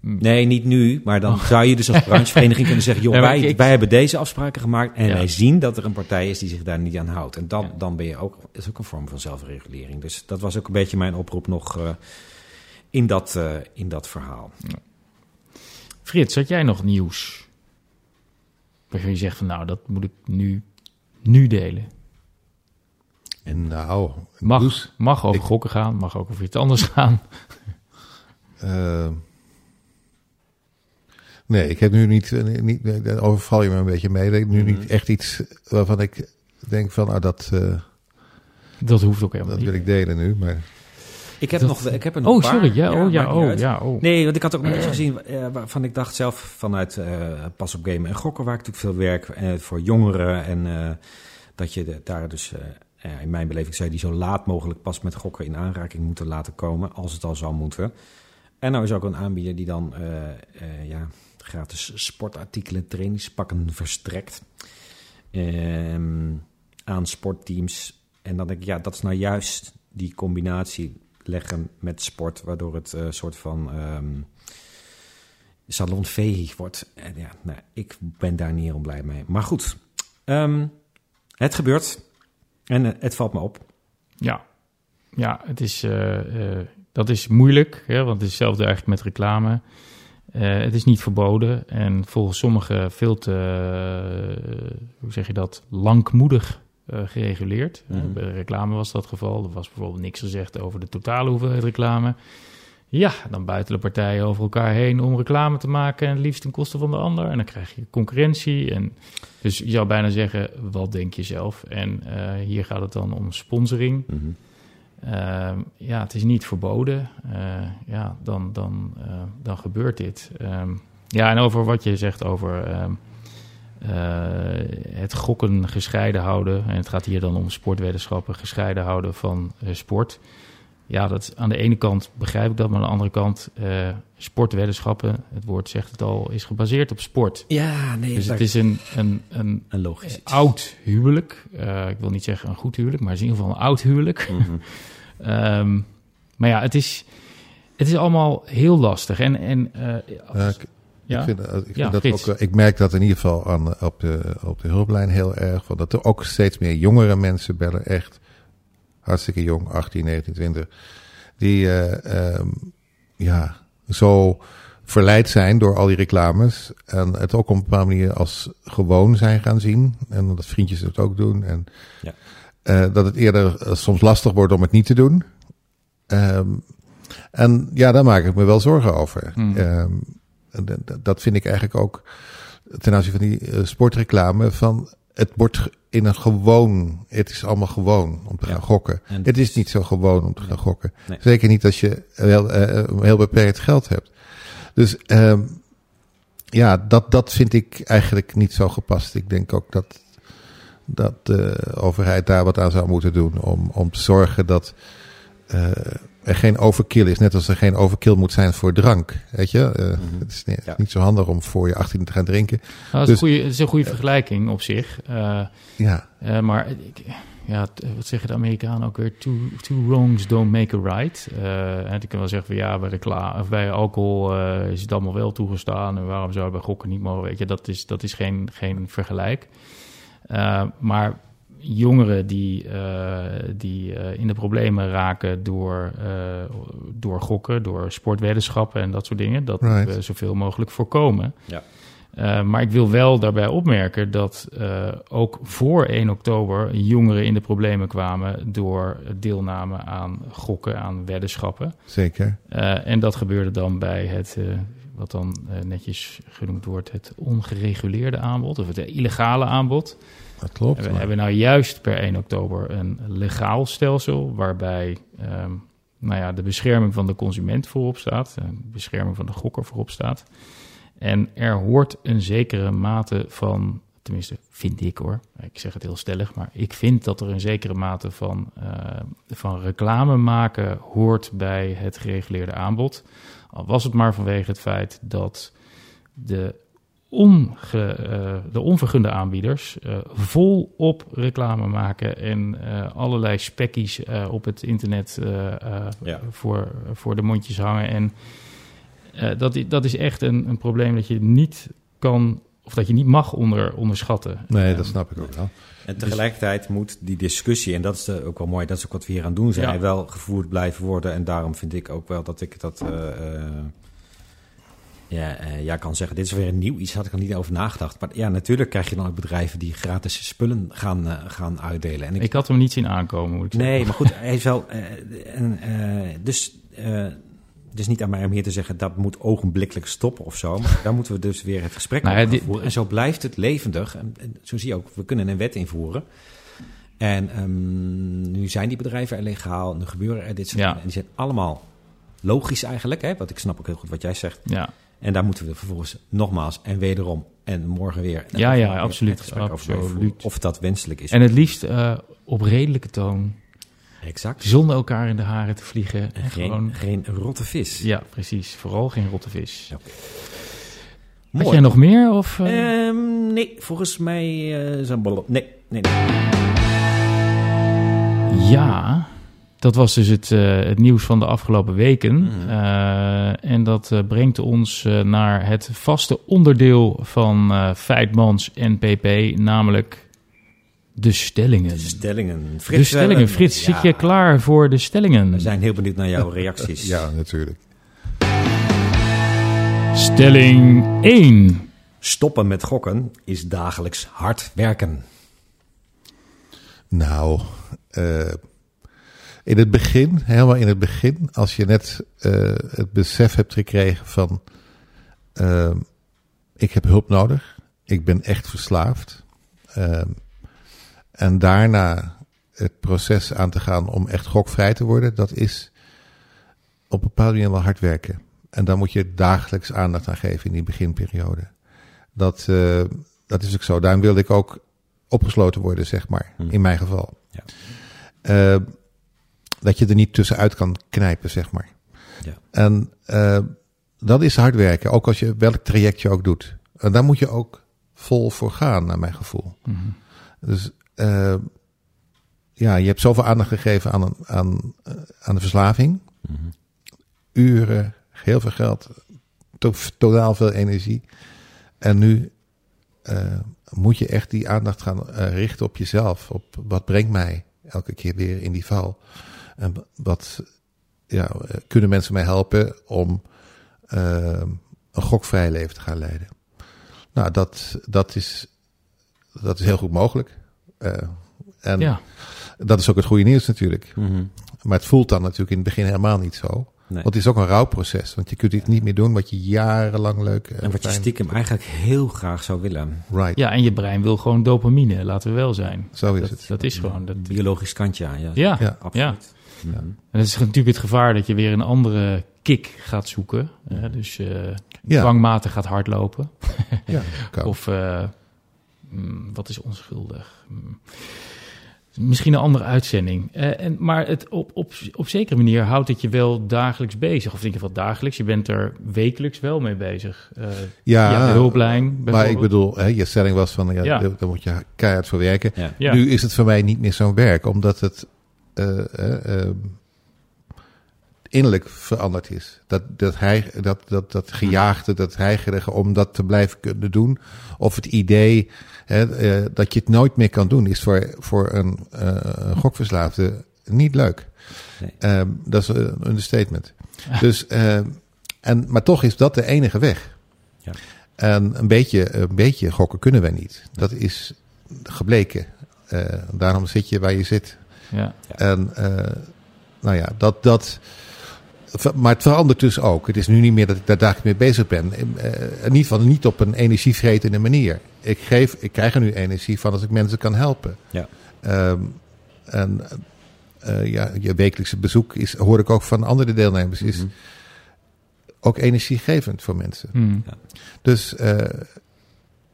S2: Nee, niet nu. Maar dan zou je dus als branchevereniging kunnen zeggen... joh,
S3: Nee,
S2: wij,
S3: ik-
S2: wij hebben deze afspraken gemaakt... en
S3: Ja.
S2: wij zien dat er een partij is die zich daar niet aan houdt. En dan,
S3: Ja.
S2: dan ben je ook... is ook een vorm van zelfregulering. Dus dat was ook een beetje mijn oproep nog... eh, in, dat, eh, in dat verhaal.
S3: Frits, had jij nog nieuws? Waarvan je zegt van nou, dat moet ik nu, nu delen.
S4: En nou,
S3: Mag, mag over
S4: Ik-
S3: gokken gaan, mag ook over iets anders gaan.
S4: eh, nee, ik heb nu niet, eh, niet dan overval je me een beetje mee. Ik heb nu
S2: Mhm.
S4: niet echt iets waarvan ik denk van, nou dat,
S3: Dat hoeft ook helemaal
S4: dat wil
S3: niet.
S4: ik delen nu. Maar
S2: Ik heb,
S3: Dat-
S2: nog, ik heb er nog
S3: Oh,
S2: een paar.
S3: sorry. Ja, oh, ja, oh, ja, oh.
S2: Nee, want ik had ook nog iets gezien eh, waarvan ik dacht zelf vanuit eh, Pas op Gamen en Gokken, waar ik natuurlijk veel werk eh, voor jongeren. En dat je de- daar dus, in mijn beleving je die zo laat mogelijk pas met gokken in aanraking moeten laten komen, als het al zou moeten. En nou is ook een aanbieder die dan ja, gratis sportartikelen, trainingspakken verstrekt ehm, aan sportteams. En dan denk ik, ja, dat is nou juist die combinatie leggen met sport, waardoor het een soort van ehm salonveeg wordt. En ja, nou, ik ben daar niet heel blij mee. Maar goed, ehm, het gebeurt en eh, het valt me op.
S3: Ja, ja het is, eh, eh, dat is moeilijk, hè, want is hetzelfde eigenlijk met reclame. Eh, het is niet verboden en volgens sommigen veel te, eh, hoe zeg je dat, langmoedig eh, gereguleerd. Eh,
S2: Mhm.
S3: bij de reclame was dat het geval. Er was bijvoorbeeld niks gezegd over de totale hoeveelheid reclame. Ja, dan buitelen partijen over elkaar heen om reclame te maken en het liefst ten koste van de ander. En dan krijg je concurrentie. En dus je zou bijna zeggen, wat denk je zelf? En eh, hier gaat het dan om sponsoring. Ehm, ja, het is niet verboden. Eh, ja, dan, dan, eh, dan gebeurt dit. Ehm, ja, en over wat je zegt over ehm, eh, het gokken gescheiden houden. En het gaat hier dan om sportwetenschappen gescheiden houden van eh, sport. Ja, dat aan de ene kant begrijp ik dat, maar aan de andere kant eh sportwetenschappen, het woord zegt het al, is gebaseerd op sport.
S2: Ja, nee,
S3: Dus het is een, een, een
S2: een logisch
S3: oud huwelijk. Eh, ik wil niet zeggen een goed huwelijk, maar het is in ieder geval een oud huwelijk.
S2: Mhm.
S3: Ehm, maar ja, het is, het is allemaal heel lastig. En, en eh, als-
S4: ik,
S3: ja,
S4: ik, vind, eh, ik, vind
S3: Ja,
S4: dat ook, eh, ik merk dat in ieder geval aan, eh, op, de, op de hulplijn heel erg. Van dat er ook steeds meer jongere mensen bellen. Echt hartstikke jong, 18, 19, 20. Die eh, ehm, ja, zo verleid zijn door al die reclames. En het ook op een bepaalde manier als gewoon zijn gaan zien. En dat vriendjes het ook doen. En
S2: Ja.
S4: eh, dat het eerder soms lastig wordt om het niet te doen. Ehm, en ja, daar maak ik me wel zorgen over.
S3: Hmm.
S4: Ehm, en dat vind ik eigenlijk ook ten aanzien van die eh, sportreclame. Van het wordt in een gewoon. Het is allemaal gewoon om te
S2: Ja.
S4: gaan gokken.
S2: En
S4: Het is niet zo gewoon om te gaan gokken.
S2: Nee.
S4: Zeker niet als je heel, eh, heel beperkt geld hebt. Dus ehm, ja, dat, dat vind ik eigenlijk niet zo gepast. Ik denk ook dat, dat de overheid daar wat aan zou moeten doen. Om, om te zorgen dat eh, er geen overkill is. Net als er geen overkill moet zijn voor drank. Weet je? Eh, Het is niet,
S2: Ja.
S4: niet zo handig om voor je 18 te gaan drinken.
S3: Nou, dat, is
S4: Dus-
S3: een goede, dat is een goede vergelijking op zich. Eh,
S4: Ja,
S3: eh, maar ik, ja, t- wat zeggen de Amerikanen ook weer? Two, two wrongs don't make a right. Eh, en ik kan wel zeggen van ja, bij, reclame, of bij alcohol eh, is het allemaal wel toegestaan. En waarom zou het bij gokken niet mogen? Weet je, dat is, dat is geen, geen vergelijk. Eh, maar jongeren die, eh, die eh, in de problemen raken door, eh, door gokken, door sportweddenschappen en dat soort dingen, dat
S4: Right.
S3: we zoveel mogelijk voorkomen.
S2: Ja.
S3: Eh, maar ik wil wel daarbij opmerken dat eh, ook voor 1 oktober jongeren in de problemen kwamen door deelname aan gokken, aan weddenschappen.
S4: zeker.
S3: Eh, en dat gebeurde dan bij het, eh, wat dan netjes genoemd wordt, het ongereguleerde aanbod of het illegale aanbod.
S4: Dat klopt.
S3: We
S4: maar-
S3: hebben nou juist per 1 oktober een legaal stelsel waarbij ehm, nou ja, de bescherming van de consument voorop staat, de bescherming van de gokker voorop staat. En er hoort een zekere mate van, tenminste vind ik hoor, ik zeg het heel stellig, maar ik vind dat er een zekere mate van, eh, van reclame maken hoort bij het gereguleerde aanbod. Al was het maar vanwege het feit dat de onge, eh, de onvergunde aanbieders eh, volop reclame maken en eh, allerlei spekkies eh, op het internet eh, eh,
S2: Ja.
S3: voor, voor de mondjes hangen. En eh, dat, dat is echt een, een probleem dat je niet kan, of dat je niet mag onder, onderschatten.
S4: Nee, dat snap ik ook wel.
S2: En tegelijkertijd moet die discussie, en dat is ook wel mooi, dat is ook wat we hier aan doen zijn,
S3: Ja.
S2: wel gevoerd blijven worden. En daarom vind ik ook wel dat ik dat. eh, eh, ja, eh, ja, kan zeggen, dit is weer een nieuw iets, had ik er niet over nagedacht. Maar ja, natuurlijk krijg je dan ook bedrijven die gratis spullen gaan, eh, gaan uitdelen. En ik,
S3: Ik had hem niet zien aankomen, moet ik zeggen.
S2: nee, maar goed, hij is wel. eh, dus. het is niet aan mij om hier te zeggen dat moet ogenblikkelijk stoppen of zo. Maar daar moeten we dus weer het gesprek
S3: Nou
S2: over voeren. En zo blijft het levendig. En, en zo zie je ook, we kunnen een wet invoeren. En ehm, nu zijn die bedrijven er legaal, nu gebeuren er dit soort
S3: Ja.
S2: dingen. En die zijn allemaal logisch eigenlijk. Hè? Want ik snap ook heel goed wat jij zegt.
S3: Ja,
S2: En daar moeten we vervolgens nogmaals en wederom en morgen weer.
S3: Ja, ja, absoluut, absoluut.
S2: Of dat wenselijk is.
S3: en het liefst eh, op redelijke toon,
S2: exact.
S3: zonder elkaar in de haren te vliegen.
S2: En
S3: En
S2: geen,
S3: gewoon,
S2: geen rotte vis.
S3: ja, precies. Vooral geen rotte vis. Had
S2: Mooi.
S3: jij nog meer? Of, eh?
S2: Ehm, nee, volgens mij zijn ballen. Nee, nee, nee.
S3: Ja, dat was dus het, eh, het nieuws van de afgelopen weken.
S2: Mhm.
S3: Eh, en dat eh, brengt ons eh, naar het vaste onderdeel van eh Feitmans NPP, namelijk de stellingen.
S2: De stellingen.
S3: De
S2: Frits,
S3: stellingen.
S2: eh,
S3: Frits,
S2: ja,
S3: zit je klaar voor de stellingen?
S2: We zijn heel benieuwd naar jouw reacties.
S4: Ja, natuurlijk.
S3: Stelling 1.
S2: Stoppen met gokken is dagelijks hard werken.
S4: Nou, eh, in het begin, helemaal in het begin, als je net eh, het besef hebt gekregen van, eh, ik heb hulp nodig, ik ben echt verslaafd, eh, en daarna het proces aan te gaan om echt gokvrij te worden, dat is op een bepaalde manier wel hard werken. En daar moet je dagelijks aandacht aan geven in die beginperiode. Dat, eh, dat is ook zo. Daarom wilde ik ook opgesloten worden, zeg maar.
S2: Hmm.
S4: In mijn geval.
S2: Ja.
S4: Dat je er niet tussenuit kan knijpen, zeg maar.
S2: Ja.
S4: En eh, dat is hard werken, ook als je welk traject je ook doet. En daar moet je ook vol voor gaan, naar mijn gevoel.
S3: Mhm.
S4: Dus eh, ja, je hebt zoveel aandacht gegeven aan, een, aan, eh, aan de verslaving.
S2: Mhm.
S4: Uren, heel veel geld, to- totaal veel energie. En nu moet je echt die aandacht gaan richten op jezelf. Op wat brengt mij elke keer weer in die val. En wat ja, eh, kunnen mensen mij helpen om eh, een gokvrij leven te gaan leiden. Nou, dat, dat, is, dat is heel goed mogelijk. Eh, en
S3: Ja,
S4: dat is ook het goede nieuws natuurlijk.
S2: Mhm.
S4: Maar het voelt dan natuurlijk in het begin helemaal niet zo.
S2: Nee.
S4: Want het is ook een rouwproces. Want je kunt dit niet meer doen wat je jarenlang leuk
S2: En wat je stiekem eigenlijk heel graag zou willen.
S4: Right,
S3: ja, en je brein wil gewoon dopamine, laten we wel zijn.
S4: zo is
S3: Dat,
S4: het.
S3: dat is gewoon... Dat,
S2: Biologisch kantje aan, ja.
S3: ja,
S4: Ja.
S2: absoluut. Mhm.
S3: En dat is natuurlijk het gevaar dat je weer een andere kick gaat zoeken. Hè? Dus eh
S4: Ja.
S3: dwangmatig gaat hardlopen.
S4: Ja, kan.
S3: Of eh, Hmm, wat is onschuldig? Hmm. Misschien een andere uitzending. Eh, en, maar het op, op, op zekere manier houdt het je wel dagelijks bezig. Of in ieder geval dagelijks. Je bent er wekelijks wel mee bezig. Eh,
S4: Ja,
S3: de hulplijn
S4: Maar ik bedoel, hè, je stelling was van, ja,
S3: Ja.
S4: daar moet je keihard voor werken.
S2: Ja.
S3: Ja.
S4: Nu is het voor mij niet meer zo'n werk, omdat het innerlijk veranderd is. Dat, dat, hij, dat, dat, dat gejaagde, dat heigerige om dat te blijven kunnen doen. Of het idee hè, eh, dat je het nooit meer kan doen, is voor, voor een eh, gokverslaafde niet leuk.
S2: Nee.
S4: Ehm, dat is een understatement. Dus, ehm, en, maar toch is dat de enige weg.
S2: Ja.
S4: En een beetje, een beetje gokken kunnen wij niet. Dat is gebleken. Eh, daarom zit je waar je zit.
S3: Ja.
S4: En eh, nou ja, dat, dat. Maar het verandert dus ook. Het is nu niet meer dat ik daar dagelijks mee bezig ben. Eh, in ieder geval niet op een energievretende manier. Ik, geef, ik krijg er nu energie van als ik mensen kan helpen.
S2: Ja.
S4: Ehm, en eh, ja, je wekelijkse bezoek is, hoor ik ook van andere deelnemers, is
S2: Mhm.
S4: ook energiegevend voor mensen.
S3: Hmm.
S4: Dus, eh,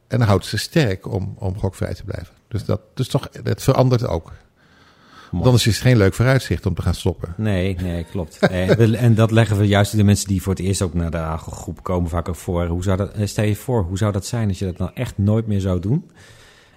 S4: en houdt ze sterk om, om gokvrij te blijven. Dus dat, dus toch, dat verandert ook. Dan is het geen leuk vooruitzicht om te gaan stoppen.
S2: Nee, nee, klopt. En dat leggen we juist de mensen die voor het eerst ook naar de groep komen vaak ook voor. Hoe zou dat, eh, stel je voor, hoe zou dat zijn als je dat nou echt nooit meer zou doen?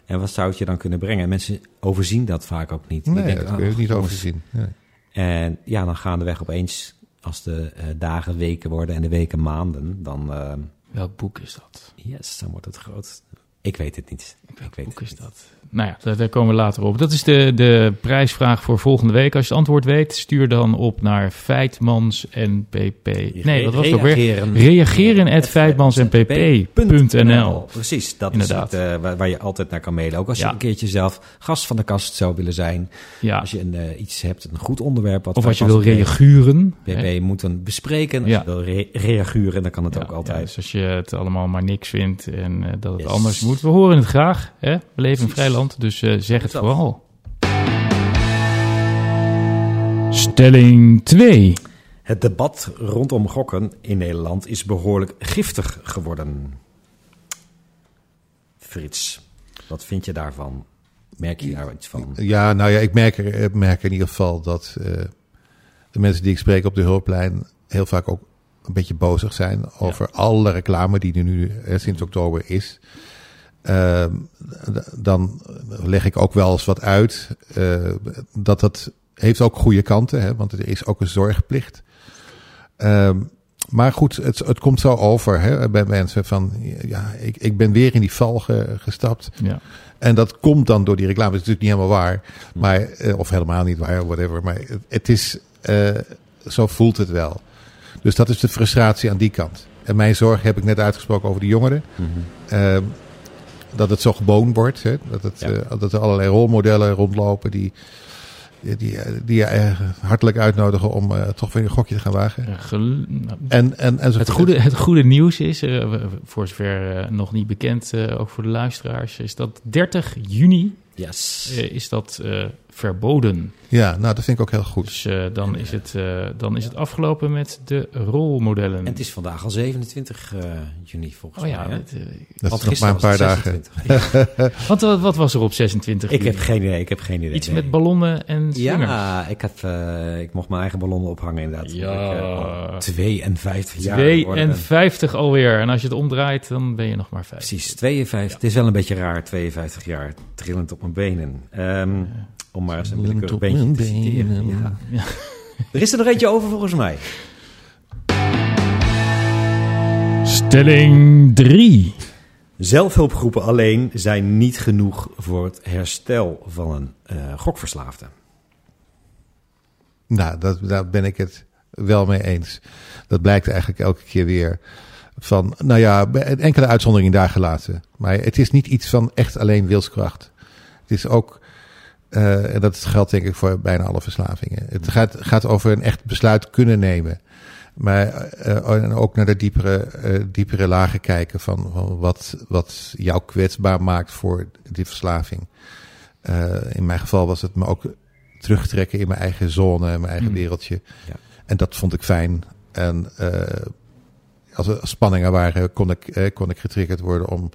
S2: En wat zou het je dan kunnen brengen? En mensen overzien dat vaak ook niet.
S4: Nee,
S2: denken,
S4: dat kun je
S2: oh,
S4: niet
S2: jongens.
S4: overzien. Nee.
S2: En ja, dan gaan de weg opeens, als de eh, dagen weken worden en de weken maanden, dan eh,
S3: Welk boek is dat?
S2: yes, dan wordt het groot. Ik weet het niet. Ik weet
S3: boek is
S2: niet.
S3: dat? Nou ja, daar, komen we later op. Dat is de, de prijsvraag voor volgende week. Als je het antwoord weet, stuur dan op naar Feitmans NPP. Nee, wat was ook weer?
S2: Reageren.
S3: Reageren at feitmansnpp.nl.
S2: Precies, dat
S3: Inderdaad.
S2: is het, eh, waar, je altijd naar kan mailen. Ook als je
S3: Ja.
S2: een keertje zelf gast van de kast zou willen zijn.
S3: Ja.
S2: Als je een, eh, iets hebt, een goed onderwerp. Wat
S3: Of als je wil reaguren. hè.
S2: PP moeten bespreken. Als
S3: Ja.
S2: je wil re- reaguren, dan kan het ook altijd.
S3: dus als je het allemaal maar niks vindt en eh, dat het
S2: Yes.
S3: anders moet. We horen het graag. Hè? We leven in
S2: Precies.
S3: vrij land, dus eh, zeg het vooral. Stelling 2.
S2: Het debat rondom gokken in Nederland is behoorlijk giftig geworden. Frits, wat vind je daarvan? Merk je daar iets van?
S4: Ja, nou ja, ik merk, er, ik merk in ieder geval dat eh, de mensen die ik spreek op de hulplijn heel vaak ook een beetje bozig zijn over alle reclame die er nu eh, sinds oktober is. Ehm, dan leg ik ook wel eens wat uit. eh, dat dat heeft ook goede kanten, hè, want er is ook een zorgplicht. Ehm, maar goed, het, het komt zo over hè, bij mensen van, ja, ik, ik ben weer in die val ge- gestapt.
S3: Ja.
S4: En dat komt dan door die reclame. Dat is natuurlijk niet helemaal waar. Maar, eh, of helemaal niet waar, whatever. Maar het, het is, eh, zo voelt het wel. Dus dat is de frustratie aan die kant. En mijn zorg heb ik net uitgesproken over de jongeren. Ehm, dat het zo gewoon wordt. Hè? Dat, het,
S2: Ja.
S4: eh, dat er allerlei rolmodellen rondlopen die, die, die, die je eh, hartelijk uitnodigen om eh, toch weer een gokje te gaan wagen.
S3: Gel- nou,
S4: En, en, en
S3: Het goede, het goede nieuws is, voor zover nog niet bekend, eh, ook voor de luisteraars, is dat 30 juni
S2: Yes.
S3: is dat eh, verboden.
S4: Ja, nou dat vind ik ook heel goed.
S3: Dus eh, dan, is het, eh, dan is het afgelopen met de rolmodellen.
S2: En het is vandaag al 27 eh, juni volgens
S3: oh ja,
S2: mij. hè?
S3: dat,
S4: is nog maar een paar dagen.
S2: was het 26.
S3: wat, wat, wat was er op 26
S2: ik heb
S3: juni?
S2: geen idee. Ik heb geen idee.
S3: Iets
S2: nee.
S3: met ballonnen en slingers.
S2: Ja, ik, heb, eh, ik mocht mijn eigen ballonnen ophangen inderdaad.
S3: Ja.
S2: Ik, eh, al 52 jaar geworden ben.
S3: 52 alweer. En als je het omdraait, dan ben je nog maar 50.
S2: Precies, 52. Het is wel een beetje raar, 52 jaar, trillend op mijn benen. Ehm, om maar eens een willekeurig beentje te citeren. Ja. Er is er nog eentje over volgens mij.
S3: Stelling 3.
S2: Zelfhulpgroepen alleen zijn niet genoeg voor het herstel van een eh, gokverslaafde.
S4: Nou, dat, daar ben ik het wel mee eens. Dat blijkt eigenlijk elke keer weer. Van, nou ja, enkele uitzonderingen daar gelaten. Maar het is niet iets van echt alleen wilskracht. Het is ook, eh, en dat geldt denk ik voor bijna alle verslavingen. Het gaat, gaat over een echt besluit kunnen nemen. Maar eh, ook naar de diepere, eh, diepere lagen kijken van, van wat, wat jou kwetsbaar maakt voor die verslaving. In mijn geval was het me ook terugtrekken in mijn eigen zone, mijn eigen
S3: Mm.
S4: wereldje.
S2: Ja.
S4: En dat vond ik fijn. En als er spanningen waren, kon ik, kon ik getriggerd worden om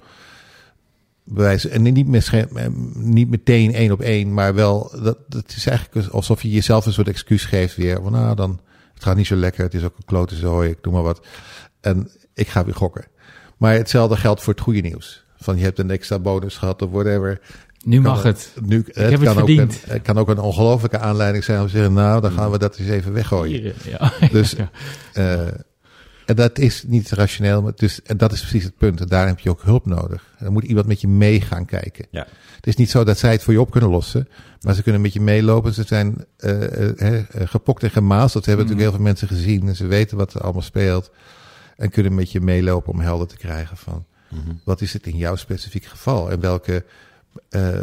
S4: bewijs. En niet, misschien, niet meteen één op één, maar wel. Dat, dat is eigenlijk alsof je jezelf een soort excuus geeft weer. Van nou, dan. Het gaat niet zo lekker. Het is ook een klote zooi. Ik doe maar wat. En ik ga weer gokken. Maar hetzelfde geldt voor het goede nieuws. Van je hebt een extra bonus gehad of whatever.
S3: Nu mag het.
S4: Nu,
S3: ik het heb
S4: kan
S3: het verdiend.
S4: Ook een, het kan ook een ongelofelijke aanleiding zijn om te zeggen, nou, dan gaan we dat eens even weggooien.
S3: Ja.
S4: Dus, uh, en dat is niet rationeel, maar dus, en dat is precies het punt. En daar heb je ook hulp nodig. En dan moet iemand met je mee gaan kijken.
S2: Ja.
S4: Het is niet zo dat zij het voor je op kunnen lossen, maar ze kunnen met je meelopen. Ze zijn uh, uh, gepokt en gemaast. Dat hebben natuurlijk heel veel mensen gezien. En ze weten wat er allemaal speelt. En kunnen met je meelopen om helder te krijgen van
S2: Mm-hmm.
S4: wat is het in jouw specifiek geval? En welke uh,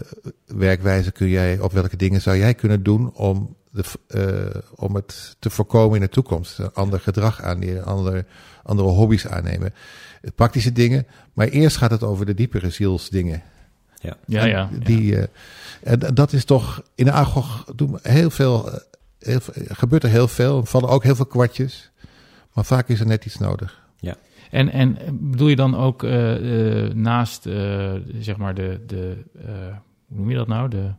S4: werkwijze kun jij, of welke dingen zou jij kunnen doen om, de, uh, om het te voorkomen in de toekomst? Een ander gedrag aanleren, andere, andere hobby's aannemen. Praktische dingen, maar eerst gaat het over de diepere zielsdingen.
S2: Ja,
S3: ja, ja.
S4: Die, uh, en dat is toch, in de Agog doen heel veel, heel, gebeurt er heel veel, er vallen ook heel veel kwartjes, maar vaak is er net iets nodig.
S2: Ja.
S3: En, en bedoel je dan ook uh, uh, naast, uh, zeg maar, de, de hoe noem je dat nou? De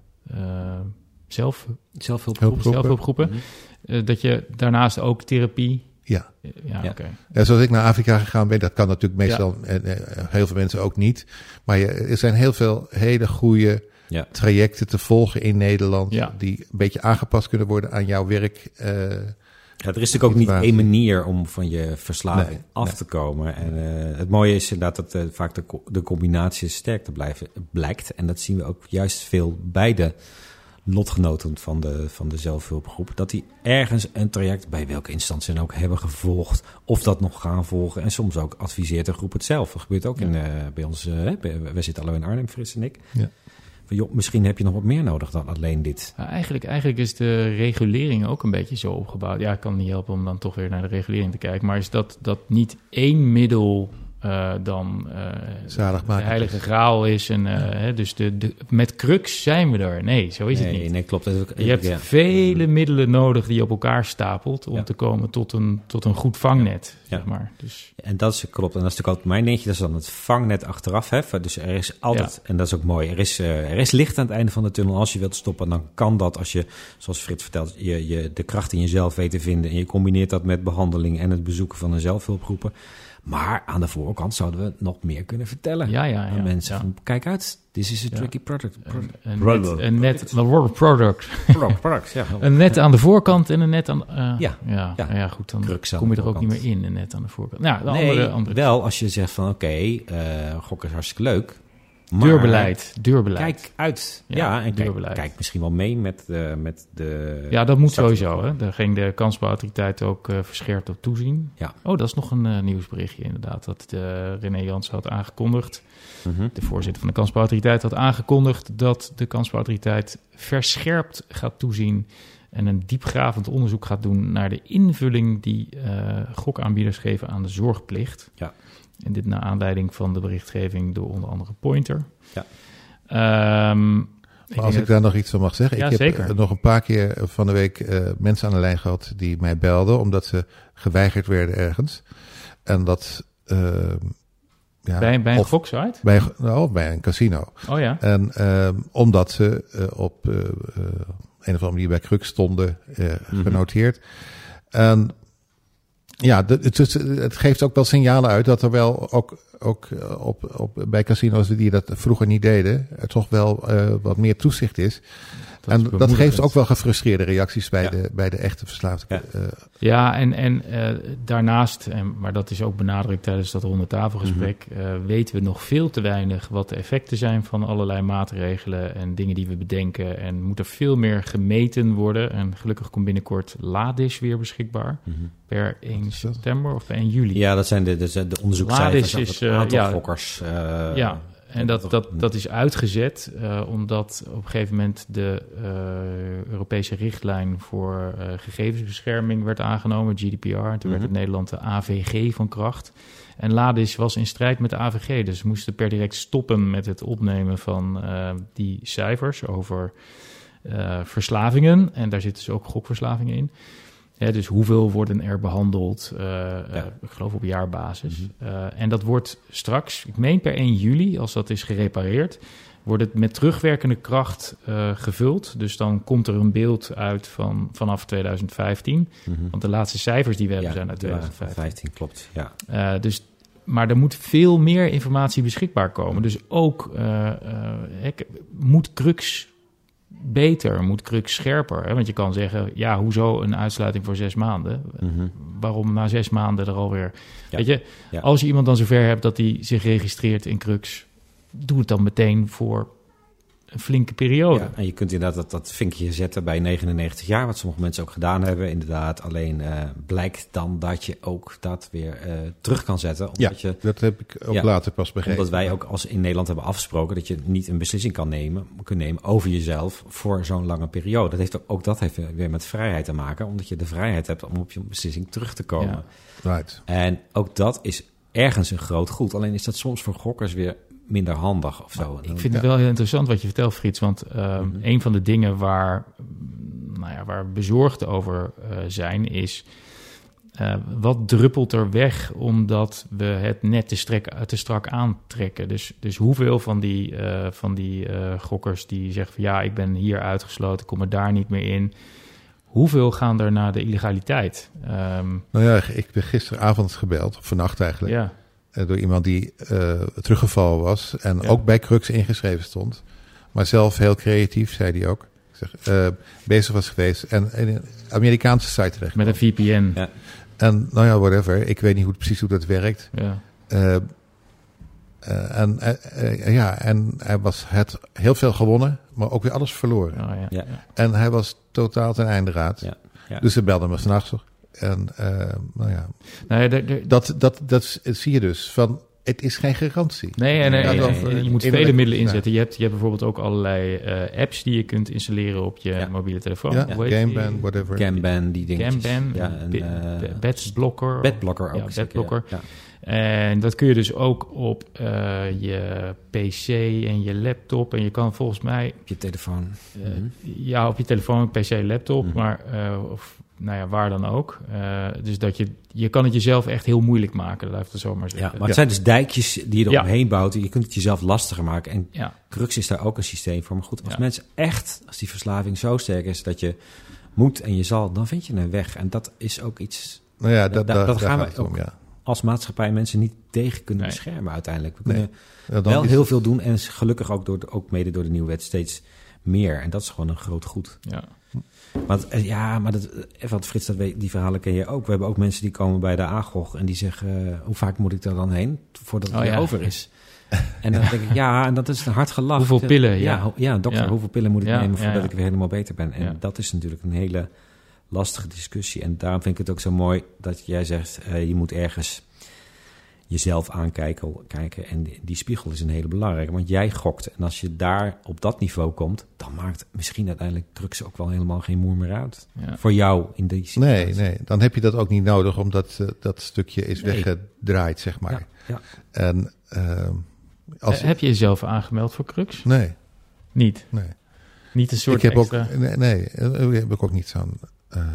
S3: zelf,
S2: zelfhulpgroepen.
S3: zelfhulpgroepen mm-hmm. dat je daarnaast ook therapie.
S4: Ja.
S3: Ja, ja.
S4: oké. Okay. Ja, zoals ik naar Afrika gegaan ben, dat kan natuurlijk meestal, ja. en, heel veel mensen ook niet. Maar je, er zijn heel veel hele goede
S2: ja.
S4: trajecten te volgen in Nederland,
S3: ja.
S4: die een beetje aangepast kunnen worden aan jouw werk.
S2: Ja, er is natuurlijk ook niet één manier om van je verslaving nee, af nee. te komen. En uh, het mooie is inderdaad dat uh, vaak de, de combinatie sterk te blijven blijkt. En dat zien we ook juist veel bij de lotgenoten van de, van de zelfhulpgroep. Dat die ergens een traject, bij welke instantie dan ook, hebben gevolgd. Of dat nog gaan volgen. En soms ook adviseert de groep het zelf. Dat gebeurt ook ja. in, uh, bij ons. wij zitten allebei in Arnhem, Frits en ik.
S4: Ja.
S2: Van, joh, misschien heb je nog wat meer nodig dan alleen dit.
S3: Ja, eigenlijk, eigenlijk is de regulering ook een beetje zo opgebouwd. Ja, ik kan niet helpen om dan toch weer naar de regulering te kijken. Maar is dat, dat niet één middel uh, dan uh, de heilige graal is. En, uh, ja. hè, dus de, de, met crux zijn we er. Nee, zo is
S2: nee,
S3: het niet.
S2: Nee, klopt. Ook,
S3: je hebt
S2: ja.
S3: vele middelen nodig die je op elkaar stapelt... om
S2: Ja.
S3: te komen tot een, tot een goed vangnet, zeg maar. Dus,
S2: En dat is klopt. En dat is natuurlijk altijd mijn dingetje. Dat is dan het vangnet achteraf. Hè. Dus er is altijd, en dat is ook mooi, er is, er is licht aan het einde van de tunnel. Als je wilt stoppen, dan kan dat. Als je, zoals Frits vertelt, je, je de kracht in jezelf weet te vinden. En je combineert dat met behandeling en het bezoeken van een zelfhulpgroepen. Maar aan de voorkant zouden we nog meer kunnen vertellen
S3: ja, ja,
S2: aan
S3: ja,
S2: mensen.
S3: ja.
S2: Van, kijk uit, this is a
S3: Ja.
S2: tricky product.
S3: Een, net, een net, een word product.
S2: product, product, ja.
S3: Een net aan de voorkant en een net aan... eh,
S2: Ja,
S3: ja,
S2: ja.
S3: ja. goed, dan kom je er ook niet meer in, een net aan de voorkant. Nou, de
S2: nee,
S3: andere, andere
S2: wel als je zegt van oké, eh gokken is hartstikke leuk. Maar
S3: deurbeleid, deurbeleid.
S2: Kijk uit.
S3: Ja,
S2: Ja, en kijk,
S3: deurbeleid.
S2: kijk misschien wel mee met, eh, met de...
S3: Ja, dat moet sowieso. Hè. Daar ging de kansbouwautoriteit ook eh, verscherpt op toezien.
S2: Ja.
S3: Oh, dat is nog een eh, nieuwsberichtje inderdaad. Dat René Jansen had aangekondigd.
S2: Mhm.
S3: De voorzitter van de kansbouwautoriteit had aangekondigd... dat de kansbouwautoriteit verscherpt gaat toezien... en een diepgravend onderzoek gaat doen... naar de invulling die gokaanbieders geven aan de zorgplicht.
S2: Ja.
S3: En dit naar aanleiding van de berichtgeving door onder andere Pointer.
S2: Ja.
S3: Ehm,
S4: Maar als ik
S3: dat-
S4: daar nog iets van mag zeggen.
S3: Ja,
S4: ik heb
S3: zeker.
S4: eh, nog een paar keer van de week eh, mensen aan de lijn gehad die mij belden omdat ze geweigerd werden ergens. En dat. eh, ja,
S3: bij, bij een goksite?
S4: bij, nou, bij een casino.
S3: Oh ja.
S4: En eh, omdat ze eh, op eh, eh, een of andere manier bij Crux stonden eh,
S2: Mhm.
S4: genoteerd. En ja, het, het geeft ook wel signalen uit dat er wel ook, ook eh, op, op, bij casino's die dat vroeger niet deden, er toch wel eh, wat meer toezicht is.
S3: Dat
S4: en dat geeft ook wel gefrustreerde reacties bij,
S2: Ja.
S4: de, bij de echte verslaafde.
S2: Ja.
S4: eh,
S3: Ja, en, en eh, daarnaast, en, maar dat is ook benadrukt tijdens dat ronde tafelgesprek,
S2: Mhm.
S3: eh, weten we nog veel te weinig wat de effecten zijn van allerlei maatregelen en dingen die we bedenken. En moet er veel meer gemeten worden. En gelukkig komt binnenkort LADIS weer beschikbaar.
S2: Mhm.
S3: Per 1
S4: is dat?
S3: september of per 1 juli.
S2: Ja, dat zijn de, de, de onderzoekscijfers.
S3: Ladis is,
S2: het aantal
S3: ja.
S2: gokkers. eh,
S3: Ja, en dat, dat, dat is uitgezet eh, omdat op een gegeven moment de eh, Europese richtlijn voor eh, gegevensbescherming werd aangenomen, GDPR. En toen werd
S2: Mhm.
S3: in Nederland de AVG van kracht. En Ladis was in strijd met de AVG, dus moesten per direct stoppen met het opnemen van die cijfers over verslavingen. En daar zitten dus ook gokverslavingen in. Hè, dus hoeveel worden er behandeld? eh, eh,
S2: Ja.
S3: ik geloof op jaarbasis.
S2: Mhm.
S3: Eh, en dat wordt straks, ik meen per 1 juli, als dat is gerepareerd, wordt het met terugwerkende kracht gevuld. Dus dan komt er een beeld uit van vanaf 2015.
S2: Mhm.
S3: Want de laatste cijfers die we hebben
S2: Ja,
S3: zijn uit
S2: die waren
S3: 2015.
S2: 15, klopt. Ja.
S3: Dus, maar er moet veel meer informatie beschikbaar komen. Dus ook moet Crux beter, moet Crux scherper. Hè? Want je kan zeggen, ja, hoezo een uitsluiting voor zes maanden?
S2: Mhm.
S3: Waarom na zes maanden er alweer...
S2: Ja.
S3: Weet je,
S2: Ja.
S3: als je iemand dan zover hebt dat hij zich registreert in Crux... doe het dan meteen voor een flinke periode.
S2: Ja, en je kunt inderdaad dat, dat vinkje zetten bij 99 jaar, wat sommige mensen ook gedaan hebben. Inderdaad, alleen eh, blijkt dan dat je ook dat weer eh, terug kan zetten.
S4: Ja,
S2: Omdat, je,
S4: dat heb ik ook
S2: Ja,
S4: later pas begrepen.
S2: omdat wij ook als in Nederland hebben afgesproken dat je niet een beslissing kan nemen, kunt nemen over jezelf voor zo'n lange periode. Dat heeft ook, ook dat heeft weer met vrijheid te maken, omdat je de vrijheid hebt om op je beslissing terug te komen.
S3: Ja.
S4: Right.
S2: En ook dat is ergens een groot goed. Alleen is dat soms voor gokkers weer minder handig of zo.
S3: Ik vind het wel heel interessant wat je vertelt, Frits. Want ehm,
S2: Mhm.
S3: een van de dingen waar, mm, nou ja, waar we bezorgd over eh, zijn, is eh, wat druppelt er weg omdat we het net te, strek, te strak aantrekken. Dus, dus hoeveel van die, eh, van die eh, gokkers die zeggen van ja, ik ben hier uitgesloten, ik kom er daar niet meer in. Hoeveel gaan er naar de illegaliteit? Ehm,
S4: Nou ja, ik ben gisteravond gebeld, of vannacht eigenlijk,
S3: ja,
S4: door iemand die eh, teruggevallen was en
S3: Ja.
S4: ook bij Crux ingeschreven stond. Maar zelf heel creatief, zei hij ook. Ik zeg, eh, bezig was geweest en in een Amerikaanse site terecht.
S3: met een VPN.
S2: Ja.
S4: En nou ja, whatever. Ik weet niet hoe, precies hoe dat werkt.
S3: Ja.
S4: Eh, eh, en, eh, eh, ja, en hij was het heel veel gewonnen, maar ook weer alles verloren.
S3: Oh, ja.
S2: Ja.
S3: Ja.
S4: En hij was totaal ten einde raad.
S2: Ja, ja.
S4: Dus ze belden me s'nachts. En eh, nou ja,
S3: Nou ja,
S4: dat, dat, dat zie je dus. Van, het is geen garantie.
S3: Nee, en,
S4: over
S3: en je moet vele middelen
S4: ja.
S3: inzetten. Je hebt, je hebt bijvoorbeeld ook allerlei eh, apps die je kunt installeren op je
S2: Ja.
S3: mobiele telefoon.
S4: Ja? Gameband, whatever.
S2: Gamban, die dingetjes.
S3: Gamban,
S2: Ja, en, eh,
S3: Bedblocker.
S2: bedblocker ook.
S3: Ja, bedblocker.
S2: Ja.
S3: En dat kun je dus ook op eh, je PC en je laptop. En je kan volgens mij,
S2: Op je telefoon.
S3: eh,
S2: Mhm.
S3: ja, op je telefoon, PC, laptop,
S2: Mhm.
S3: maar eh, of, nou ja, waar dan ook. Eh, dus dat je, je kan het jezelf echt heel moeilijk maken, laat ik het zo maar
S2: Ja, maar het zijn dus dijkjes die je
S3: Ja.
S2: eromheen bouwt. Je kunt het jezelf lastiger maken. En
S3: ja.
S2: Crux is daar ook een systeem voor. Maar goed, als
S3: Ja.
S2: mensen echt, als die verslaving zo sterk is dat je moet en je zal, dan vind je een weg. En dat is ook iets
S4: Nou ja, dat,
S2: Da-
S4: dat,
S2: dat
S4: daar
S2: gaan
S4: gaat
S2: we
S4: het om,
S2: ook
S4: ja.
S2: als maatschappij mensen niet tegen kunnen
S3: Nee.
S2: beschermen uiteindelijk. We
S4: Nee.
S2: kunnen
S4: Ja, dan
S2: wel heel veel doen en gelukkig ook, door, de- ook mede door de nieuwe wet steeds meer. En dat is gewoon een groot goed.
S3: ja.
S2: Want eh, ja, maar dat, eh, want Frits, dat weet, die verhalen ken je ook. We hebben ook mensen die komen bij de AGOG en die zeggen... eh, hoe vaak moet ik daar dan heen voordat het
S3: Oh,
S2: weer
S3: ja.
S2: over is? En dan denk ik, ja, en dat is een hard gelach.
S3: Hoeveel pillen,
S2: Ja,
S3: ja.
S2: dokter,
S3: Ja.
S2: hoeveel pillen moet ik nemen voordat ik weer helemaal beter ben? En dat is natuurlijk een hele lastige discussie. En daarom vind ik het ook zo mooi dat jij zegt... je moet ergens jezelf aankijken kijken. en die, die spiegel is een hele belangrijke. Want jij gokt en als je daar op dat niveau komt... dan maakt misschien uiteindelijk drugs ook wel helemaal geen moer meer uit.
S3: ja.
S2: Voor jou in die situatie.
S4: Nee, nee, dan heb je dat ook niet nodig, omdat eh, dat stukje is
S2: Nee.
S4: weggedraaid, zeg maar.
S2: Ja, ja.
S4: En ehm, als...
S3: Eh, Heb je jezelf aangemeld voor Crux?
S4: nee,
S3: Niet.
S4: nee.
S3: Niet een soort
S4: Ik heb ook, nee, nee, eh, heb ik ook niet zo'n eh,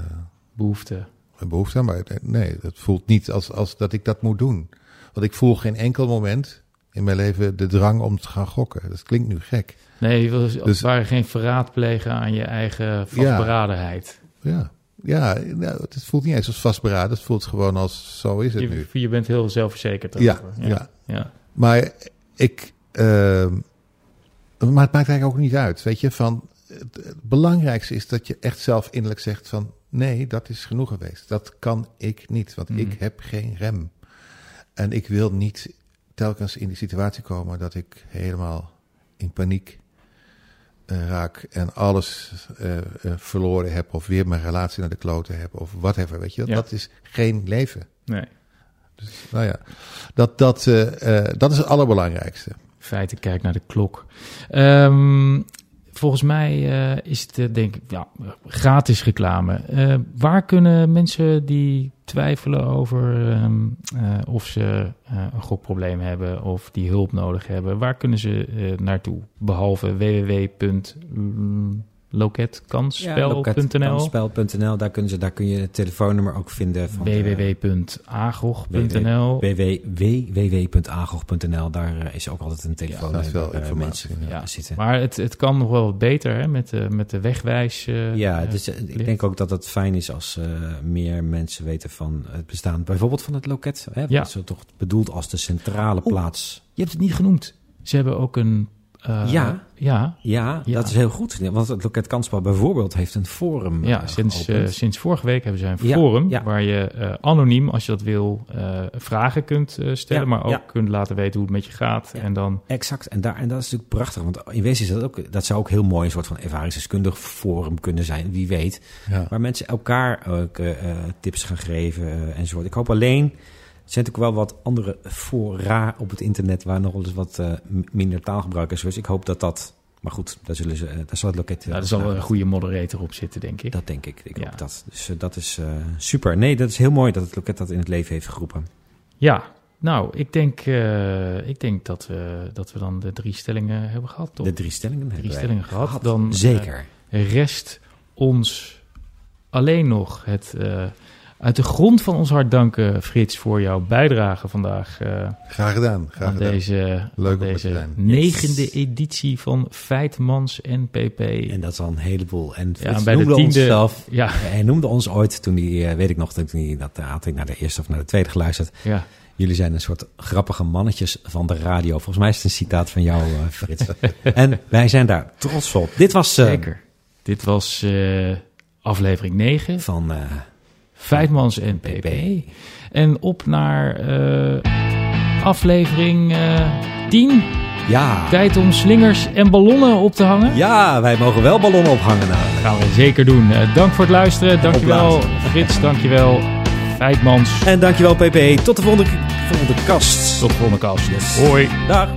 S3: behoefte.
S4: behoefte aan. Maar nee, het voelt niet als, als dat ik dat moet doen. Want ik voel geen enkel moment in mijn leven de drang om te gaan gokken. Dat klinkt nu gek.
S3: Nee, je wil
S4: Dus-
S3: het ware geen verraad plegen aan je eigen vastberadenheid.
S4: Ja, ja nou, het voelt niet eens als vastberaden. Het voelt gewoon als zo is het nu.
S3: Je, je bent heel zelfverzekerd
S4: Ja,
S3: erover.
S4: ja.
S3: ja.
S4: Maar ik. ehm, maar het maakt eigenlijk ook niet uit. Weet je, van. Het, belangrijkste is dat je echt zelf innerlijk zegt van. Nee, dat is genoeg geweest. Dat kan ik niet, want
S3: Mhm.
S4: ik heb geen rem. En ik wil niet telkens in die situatie komen dat ik helemaal in paniek eh, raak en alles eh, eh, verloren heb of weer mijn relatie naar de kloten heb of whatever, weet je.
S3: Ja.
S4: Dat is geen leven.
S3: Nee.
S4: Dus, nou ja, dat, dat, dat is het allerbelangrijkste.
S3: feite kijk naar de klok. Ehm, volgens mij eh, is het, eh, denk ik, ja, gratis reclame. Eh, waar kunnen mensen die twijfelen over ehm, eh, of ze een gokprobleem hebben of die hulp nodig hebben, waar kunnen ze naartoe? Behalve loketkansspel.nl
S2: Spel.nl, daar, kunnen ze, daar kun je het telefoonnummer ook vinden. Van
S3: www.agog.nl
S2: www.agog.nl, daar eh, is ook altijd een telefoon.
S4: daar is wel
S2: waar, eh,
S4: informatie,
S2: mensen
S3: ja.
S2: zitten.
S3: Maar het, het kan nog wel wat beter hè, met, de, met de wegwijs. eh,
S2: Ja,
S3: eh,
S2: dus eh, ik denk ook dat het fijn is als eh, meer mensen weten van het bestaan bijvoorbeeld van het loket. Hè?
S3: Ja.
S2: Dat is toch bedoeld als de centrale plaats.
S3: Je hebt het niet genoemd. Ze hebben ook een... eh,
S2: Ja.
S3: Ja,
S2: Ja,
S3: Ja.
S2: dat is heel goed. Want het loket Kansspel bijvoorbeeld heeft een forum
S3: ja
S2: eh,
S3: sinds, eh, sinds vorige week hebben ze een
S2: Ja,
S3: forum...
S2: ja.
S3: waar je eh, anoniem, als je dat wil, eh, vragen kunt eh, stellen...
S2: Ja,
S3: maar ook
S2: ja.
S3: kunt laten weten hoe het met je gaat.
S2: Ja.
S3: En dan...
S2: Exact. En, daar, en dat is natuurlijk prachtig. Want in wezen is dat ook, dat zou ook heel mooi een soort van ervaringsdeskundig forum kunnen zijn. Wie weet.
S4: Ja.
S2: Waar mensen elkaar ook eh, eh, tips gaan geven enzovoort. Ik hoop alleen, zijn natuurlijk wel wat andere fora op het internet waar nog wel eens wat eh, m- minder taalgebruik is. Dus ik hoop dat dat, maar goed, daar, zullen ze, eh, daar zal het loket... eh,
S3: Ja, er zal wel een goede moderator op zitten, denk ik.
S2: Dat denk ik. Ik
S3: Ja.
S2: hoop dat. Dus eh, dat is eh, super. Nee, dat is heel mooi dat het loket dat in het leven heeft geroepen.
S3: Ja, nou, ik denk, eh, ik denk dat, we, dat we dan de drie stellingen hebben gehad, toch?
S2: De drie stellingen hebben
S3: drie
S2: wij
S3: stellingen gehad. Dan, eh,
S2: Zeker.
S3: rest ons alleen nog het eh, uit de grond van ons hart danken, Frits, voor jouw bijdrage vandaag eh,
S4: Graag gedaan. Graag
S3: aan
S4: gedaan.
S3: deze,
S4: Leuk
S3: aan
S4: om te
S3: deze
S4: zijn.
S3: negende
S2: Yes.
S3: editie van Feitmans NPP.
S2: En dat is al een heleboel. En
S3: Ja,
S2: Frits
S3: en bij de
S2: noemde
S3: tiende-
S2: onszelf
S3: Ja,
S2: Hij noemde ons ooit, toen hij, eh, weet ik nog, toen hij, dat eh, had ik naar de eerste of naar de tweede geluisterd.
S3: ja.
S2: Jullie zijn een soort grappige mannetjes van de radio. Volgens mij is het een citaat van jou, eh, Frits. en wij zijn daar trots op. Dit was eh,
S3: zeker. Dit was eh, aflevering 9.
S2: van
S3: Feitmans en PP. En op naar eh, aflevering eh 10.
S2: ja.
S3: Tijd om slingers en ballonnen op te hangen.
S2: ja, wij mogen wel ballonnen ophangen. Nou,
S3: Gaan we zeker doen. Eh, dank voor het luisteren. Dankjewel Frits, dankjewel Feitmans.
S2: En dankjewel PP. Tot de volgende, volgende kast.
S3: Tot de volgende kast.
S2: Yes.
S3: Hoi.
S2: Dag.